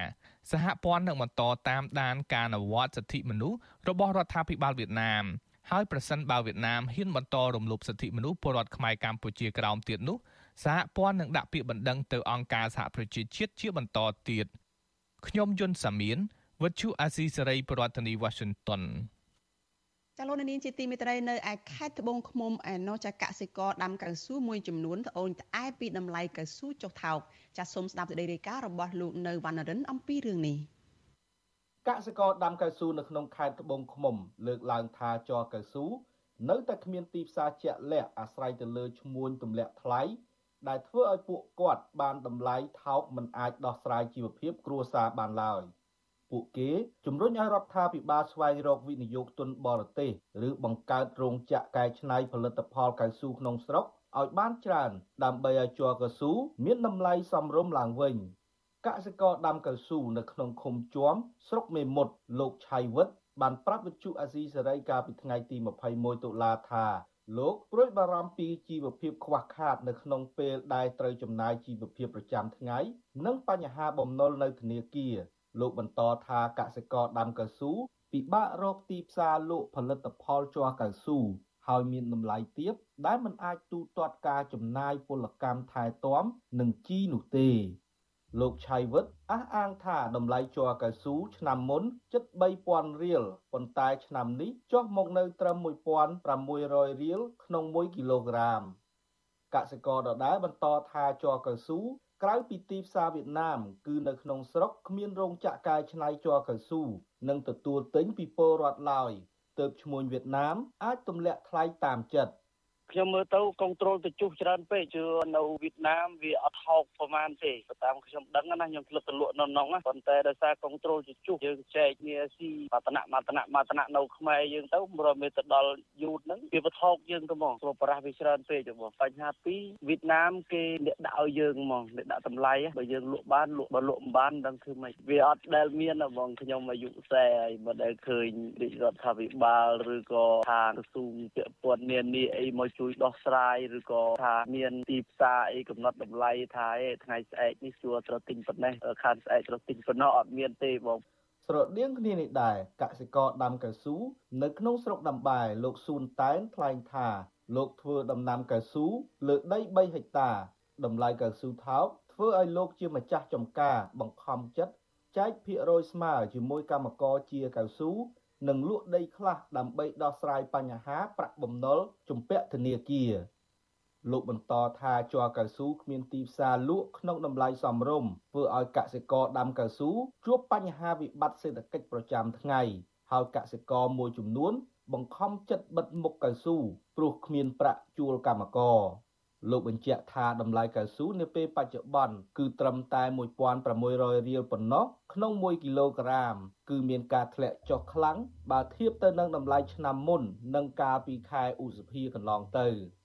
សហព័ន្ធនឹងបន្តតាមដានការអនុវត្តសិទ្ធិមនុស្សរបស់រដ្ឋាភិបាលវៀតណាមហើយប្រសិនបើវៀតណាមហ៊ានបន្តរំលោភសិទ្ធិមនុស្សពលរដ្ឋខ្មែរកម្ពុជាក្រោមទៀតនោះសហព័ន្ធនឹងដាក់ពាក្យបណ្ដឹងទៅអង្គការសហប្រជាជាតិជាបន្តទៀតខ្ញុំយុនសាមៀនវិទ្យុអាស៊ីសេរីប្រធានាធិបតី Washington ចាលោកនាងជាទីមេត្រីនៅឯខេត្តត្បូងឃ្មុំឯណោះចាកសិករដាំកៅស៊ូមួយចំនួនត្អូញត្អែពីតម្លៃកៅស៊ូចុះថោកចាសូមស្ដាប់សេចក្តីរាយការណ៍របស់លោកនៅវណ្ណរិនអំពីរឿងនេះ។កសិករដាំកៅស៊ូនៅក្នុងខេត្តត្បូងឃ្មុំ លើកឡើងថាជ័រកៅស៊ូនៅតែគ្មានទីផ្សារជាក់លាក់អាស្រ័យទៅលើឈ្មួញទម្លាក់ថ្លៃដែលធ្វើឲ្យពួកគាត់បានតម្លៃថោកមិនអាចដោះស្រាយជីវភាពគ្រួសារបានឡើយ ពួកគេជំរុញឲ្យរដ្ឋាភិបាលស្វែងរកវិនិយោគទុនបរទេសឬបង្កើតរោងចក្រកែច្នៃផលិតផលកៅស៊ូក្នុងស្រុកឲ្យបានច្រើនដើម្បីឲ្យជ័រកៅស៊ូមានតម្លៃសមរម្យឡើងវិញ។កសិករដាំកៅស៊ូនៅក្នុងឃុំជួមស្រុកមេមត់លោកឆៃវិតបានប្រាប់វិទ្យុអាស៊ីសេរីកាលពីថ្ងៃទី21តុលាថាលោកព្រួយបារម្ភពីជីវភាពខ្វះខាតនៅក្នុងពេលដែលត្រូវចំណាយជីវភាពប្រចាំថ្ងៃ និងបញ្ហាបំណុលនៅធនាគារ លោកបន្តថាកសិករដាំកៅស៊ូពិបាករកទីផ្សារលក់ផលិតផលជ័រកៅស៊ូហើយមានតម្លៃទាបដែលមិនអាចទូទាត់ការចំណាយពលកម្មថែទាំនិងជីនោះទេលោកឆៃវិតអះអាងថាតម្លៃជ័រកៅស៊ូឆ្នាំមុនជិត3000រៀលប៉ុន្តែឆ្នាំនេះចុះមកនៅត្រឹម1600រៀលក្នុង1គីឡូក្រាមកសិករដដែលបន្តថាជ័រកៅស៊ូ ក្រៅពីទីផ្សារវៀតណាម គឺនៅក្នុងស្រុកគ្មានរោងចក្រកែច្នៃជ័រកៅស៊ូនិងទទួលទិញពីពលរដ្ឋឡើយទទើបឈ្មួញវៀតណាមអាចទម្លាក់ថ្លៃតាមចិត្ត ខ្ញុំមើលទៅកុងត្រូលទៅជុះច្រើនពេកជឿនៅវៀតណាមវាអត់ថោកប្រហែលទេតាមខ្ញុំដឹងណាខ្ញុំធ្លាប់ទៅលក់នៅនោះណាប៉ុន្តែដោយសារកុងត្រូលទៅជុះយើងចែកគ្នាស៊ីមតនៈមតនៈមតនៈនៅខ្មែរយើងទៅរមទៅដល់យូតហ្នឹងវាបថោកយើងទៅហ្មងព្រោះប្រាស់វាច្រើនពេកទៅហ្មងបញ្ហាពីរវៀតណាមគេអ្នកដាក់ឲ្យយើងហ្មងអ្នកដាក់តម្លៃបើយើងលក់បានលក់បើលក់មិនបានដឹងធ្វើម៉េចវាអត់ដែលមានហ្មងខ្ញុំអាយុ40ហើយមិនដែលឃើញរាជរដ្ឋាភិបាលឬក៏ខាងក្រសួងពាក់ព័ន្ធនានាអីមកជួយដោះស្រាយឬក៏ថាមានទីផ្សារអីកំណត់តម្លៃថាថ្ងៃស្អែកនេះជួត្រូវទិញប៉ុណ្ណេះខាងស្អែកត្រូវទិញប៉ុណ្ណោះអត់មានទេបងស្រដៀងគ្នានេះដែរកសិករដាំកៅស៊ូនៅក្នុងស្រុកដំបែលោកស៊ូនតែនថ្លែងថាលោកធ្វើដំណាំកៅស៊ូលើដី3ហិកតាតម្លៃកៅស៊ូថោកធ្វើឲ្យលោកជាម្ចាស់ចំការបង្ខំចិត្តចែកភាគរយស្មើជាមួយកម្មករជាកៅស៊ូ និងលក់ដីខ្លះដើម្បីដោះស្រាយបញ្ហាប្រាក់បំណុលជំពាក់ធនាគារលោកបន្តថាជ័រកៅស៊ូគ្មានទីផ្សារលក់ក្នុងតម្លៃសមរម្យធ្វើឲ្យកសិករដាំកៅស៊ូជួបបញ្ហាវិបត្តិសេដ្ឋកិច្ចប្រចាំថ្ងៃហើយកសិករមួយចំនួនបង្ខំចិត្តបិទមុខកៅស៊ូព្រោះគ្មានប្រាក់ជួលកម្មករ លោកបញ្ជាក់ថាតម្លៃកៅស៊ូនាពេលបច្ចុប្បន្នគឺត្រឹមតែ1600រៀលប៉ុណ្ណោះក្នុង1គីឡូក្រាម គឺមានការធ្លាក់ចុះខ្លាំងបើធៀបទៅនឹងតម្លៃឆ្នាំមុន និងកាលពីខែឧសភាកន្លងទៅ។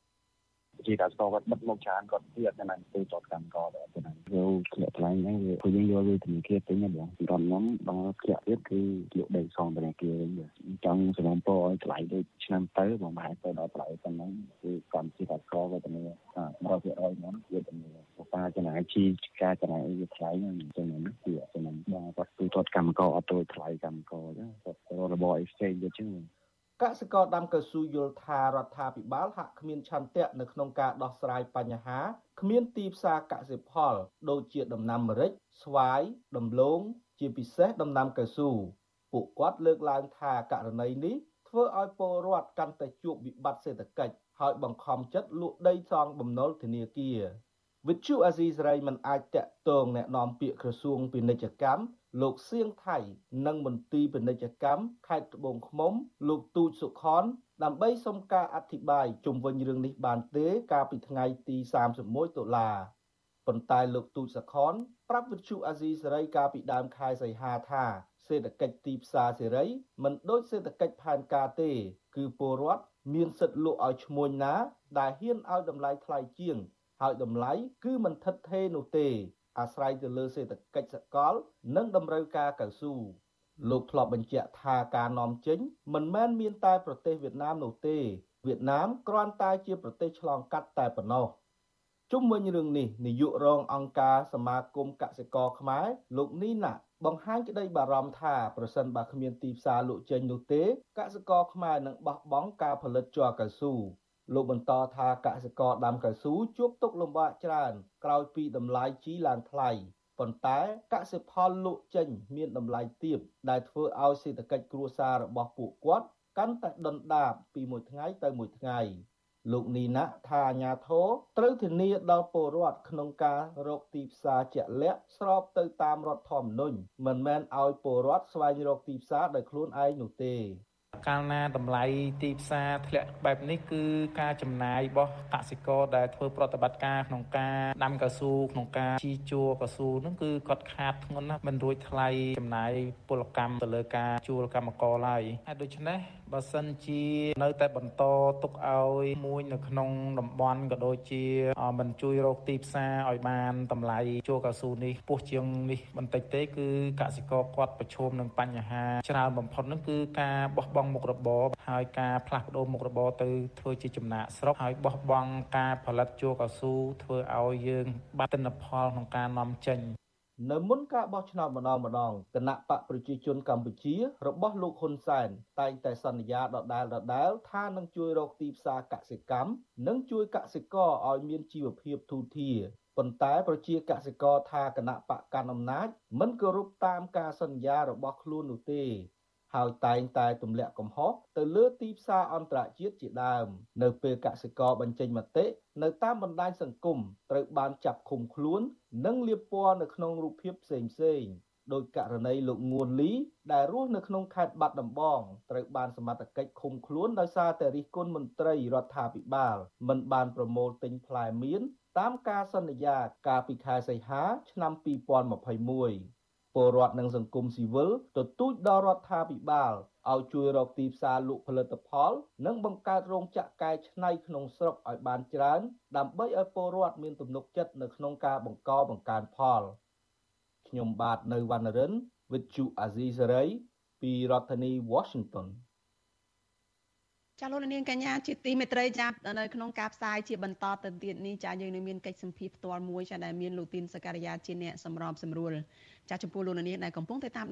ជាកសិករគាត់បិទមុខច្រើនគាត់ទៀតណាទៅចតកម្មករទៅណាយកធ្លាក់ថ្លៃហ្នឹងវាពួកយើងយកលុយធនាគារទិញណាបងសម្រាប់ខ្ញុំដល់ធ្លាក់ទៀតគឺលក់ដីសងធនាគារវិញចង់សំណពរឲ្យថ្លៃដូចឆ្នាំទៅបងបែរទៅដល់ថ្លៃប៉ុណ្ណឹងគឺកម្មជាកសិករវេទនា100%ហ្នឹងវេទនាការចំណាយជីការចំណាយអីវាថ្លៃហ្នឹងចឹងណាគឺចំណេញបងគាត់គឺគាត់កម្មករអត់ទៅថ្លៃកម្មករចឹងគាត់របប exchange ទៅចឹង កសិករដាំកៅស៊ូយល់ថារដ្ឋាភិបាលហាក់គ្មានឆន្ទៈនៅក្នុងការដោះស្រាយបញ្ហាគ្មានទីផ្សារកសិផលដូចជាដំណាំម្រេចស្វាយដំឡូងជាពិសេសដំណាំកៅស៊ូពួកគាត់លើកឡើងថាករណីនេះធ្វើឲ្យពលរដ្ឋកាន់តែជួបវិបត្តិសេដ្ឋកិច្ចហើយបង្ខំចិត្តលក់ដីសងបំណុលធនាគារវិទ្យុអាស៊ីសេរីមិនអាចតាក់ទងแนะនាំពាក្យក្រសួងពាណិជ្ជកម្ម លោកសៀងថៃ និងមន្ទីរពាណិជ្ជកម្មខេត្តត្បូងឃ្មុំ លោកទូចសុខនដើម្បីសុំការអធិប្បាយជុំវិញរឿងនេះបានទេ កាលពីថ្ងៃទី31តុលាប៉ុន្តែលោកទូចសុខនប្រាប់វិទ្យុអាស៊ីសេរីកាលពីដើមខែសីហាថាសេដ្ឋកិច្ចទីផ្សារសេរីមិនដូចសេដ្ឋកិច្ចផែនការទេ គឺពលរដ្ឋមានសិទ្ធិលក់ឲ្យឈ្មួញណា ដែលហ៊ានឲ្យតម្លៃថ្លៃជាង ហើយតម្លៃគឺមិនថិតថេរនោះទេ អាស្រ័យទៅលើសេដ្ឋកិច្ចសកល និងតម្រូវការកៅស៊ូលោកធ្លាប់បញ្ជាក់ថាការនាំចេញមិនមែនមានតែប្រទេសវៀតណាមនោះទេវៀតណាមគ្រាន់តែជាប្រទេសឆ្លងកាត់តែប៉ុណ្ណោះជុំវិញរឿងនេះនាយករងអង្គការសមាគមកសិករខ្មែរលោកនីណាបង្ហាញក្តីបារម្ភថាប្រសិនបើគ្មានទីផ្សារលក់ចេញនោះទេកសិករខ្មែរនឹងបោះបង់ការផលិតជ័រកៅស៊ូ លោកបន្តថាកសិករដាំកៅស៊ូជួបទុក្ខលំបាកច្រើនក្រោយពីតម្លៃជីឡើងថ្លៃប៉ុន្តែកសិផលលក់ចេញមានតម្លៃទាបដែលធ្វើឲ្យសេដ្ឋកិច្ចគ្រួសាររបស់ពួកគាត់កាន់តែដុនដាបពីមួយថ្ងៃទៅមួយថ្ងៃលោកនីណាថាអាញាធរត្រូវធានាដល់ពលរដ្ឋក្នុងការរកទីផ្សារជាក់លាក់ស្របទៅតាមរដ្ឋធម្មនុញ្ញមិនមែនឲ្យពលរដ្ឋស្វែងរកទីផ្សារដោយខ្លួនឯងនោះទេ កាលណាតម្លៃទីផ្សារធ្លាក់បែបនេះគឺការចំណាយរបស់កសិករដែលធ្វើប្រតិបត្តិការក្នុងការដាំកៅស៊ូក្នុងការជីជួរកៅស៊ូហ្នឹងគឺគាត់ខាតធ្ងន់ណាស់មិនរួចថ្លៃចំណាយពលកម្មទៅលើការជួលកម្មករឡើយហើយដូច្នេះបើសិនជានៅតែបន្តទុកឲ្យមួយនៅក្នុងតំបន់ក៏ដូចជាមិនជួយរកទីផ្សារឲ្យបានតម្លៃជួកៅស៊ូនេះពោះជាងនេះបន្តិចទេគឺកសិករគាត់ប្រឈមនឹងបញ្ហាច្រើនបំផុតនោះគឺការបោះបង់មុខរបរហើយការផ្លាស់ប្ដូរមុខរបរទៅធ្វើជាចំណាក់ស្រុកហើយបោះបង់ការផលិតជួកៅស៊ូធ្វើឲ្យយើងបាត់ទិន្នផលក្នុងការនាំចេញ នៅមុនការបោះឆ្នោតម្ដងម្ដងគណៈបកប្រជាជនកម្ពុជារបស់លោកហ៊ុនសែនតែងតែសន្យាដដែលដដែលថានឹងជួយរកទីផ្សារកសិកម្មនិងជួយកសិករឲ្យមានជីវភាពទូធាប៉ុន្តែប្រជាកសិករថាគណៈបកកណ្ដាលអំណាចមិនគោរពតាមការសន្យារបស់ខ្លួននោះទេ ហើយតែងតែទម្លាក់កំហុសទៅលើទីផ្សារអន្តរជាតិជាដើម នៅពេលកសិករបញ្ចេញមតិនៅតាមបណ្ដាញសង្គមត្រូវបានចាប់ឃុំខ្លួន និងលាបពណ៌នៅក្នុងរូបភាពផ្សេងផ្សេងដោយករណីលោកងួនលី ដែលរស់នៅក្នុងខេត្តបាត់ដំបងត្រូវបានសមត្ថកិច្ចឃុំខ្លួនដោយសារតែរិះគន់មន្ត្រីរដ្ឋាភិបាលមិនបានប្រមូលទិញផ្លែមៀនតាមការសន្យាកាលពីខែសីហា ឆ្នាំ2021 ពលរដ្ឋនិងសង្គមស៊ីវិលទទូចដល់រដ្ឋាភិបាលឲ្យជួយរកទីផ្សារលក់ផលិតផល និងបង្កើតរោងចក្រកែច្នៃក្នុងស្រុកឲ្យបានច្រើន ដើម្បីឲ្យពលរដ្ឋមានទំនុកចិត្តនៅក្នុងការបង្កបង្កើនផលខ្ញុំបាទនៅវណ្ណរិន with Chu Azizi Saray ពីរដ្ឋធានី Washington ចាលោកនាងកញ្ញាជាទីមេត្រីចានៅក្នុងការផ្សាយជាបន្តទៅទៀតនេះចាយើងនឹងមានកិច្ចសម្ភារផ្ទាល់មួយចាដែលមានលោកទីនសកលយាជាអ្នកសម្របសម្រួលចាចំពោះលោកនាងដែលកំពុងតែតាម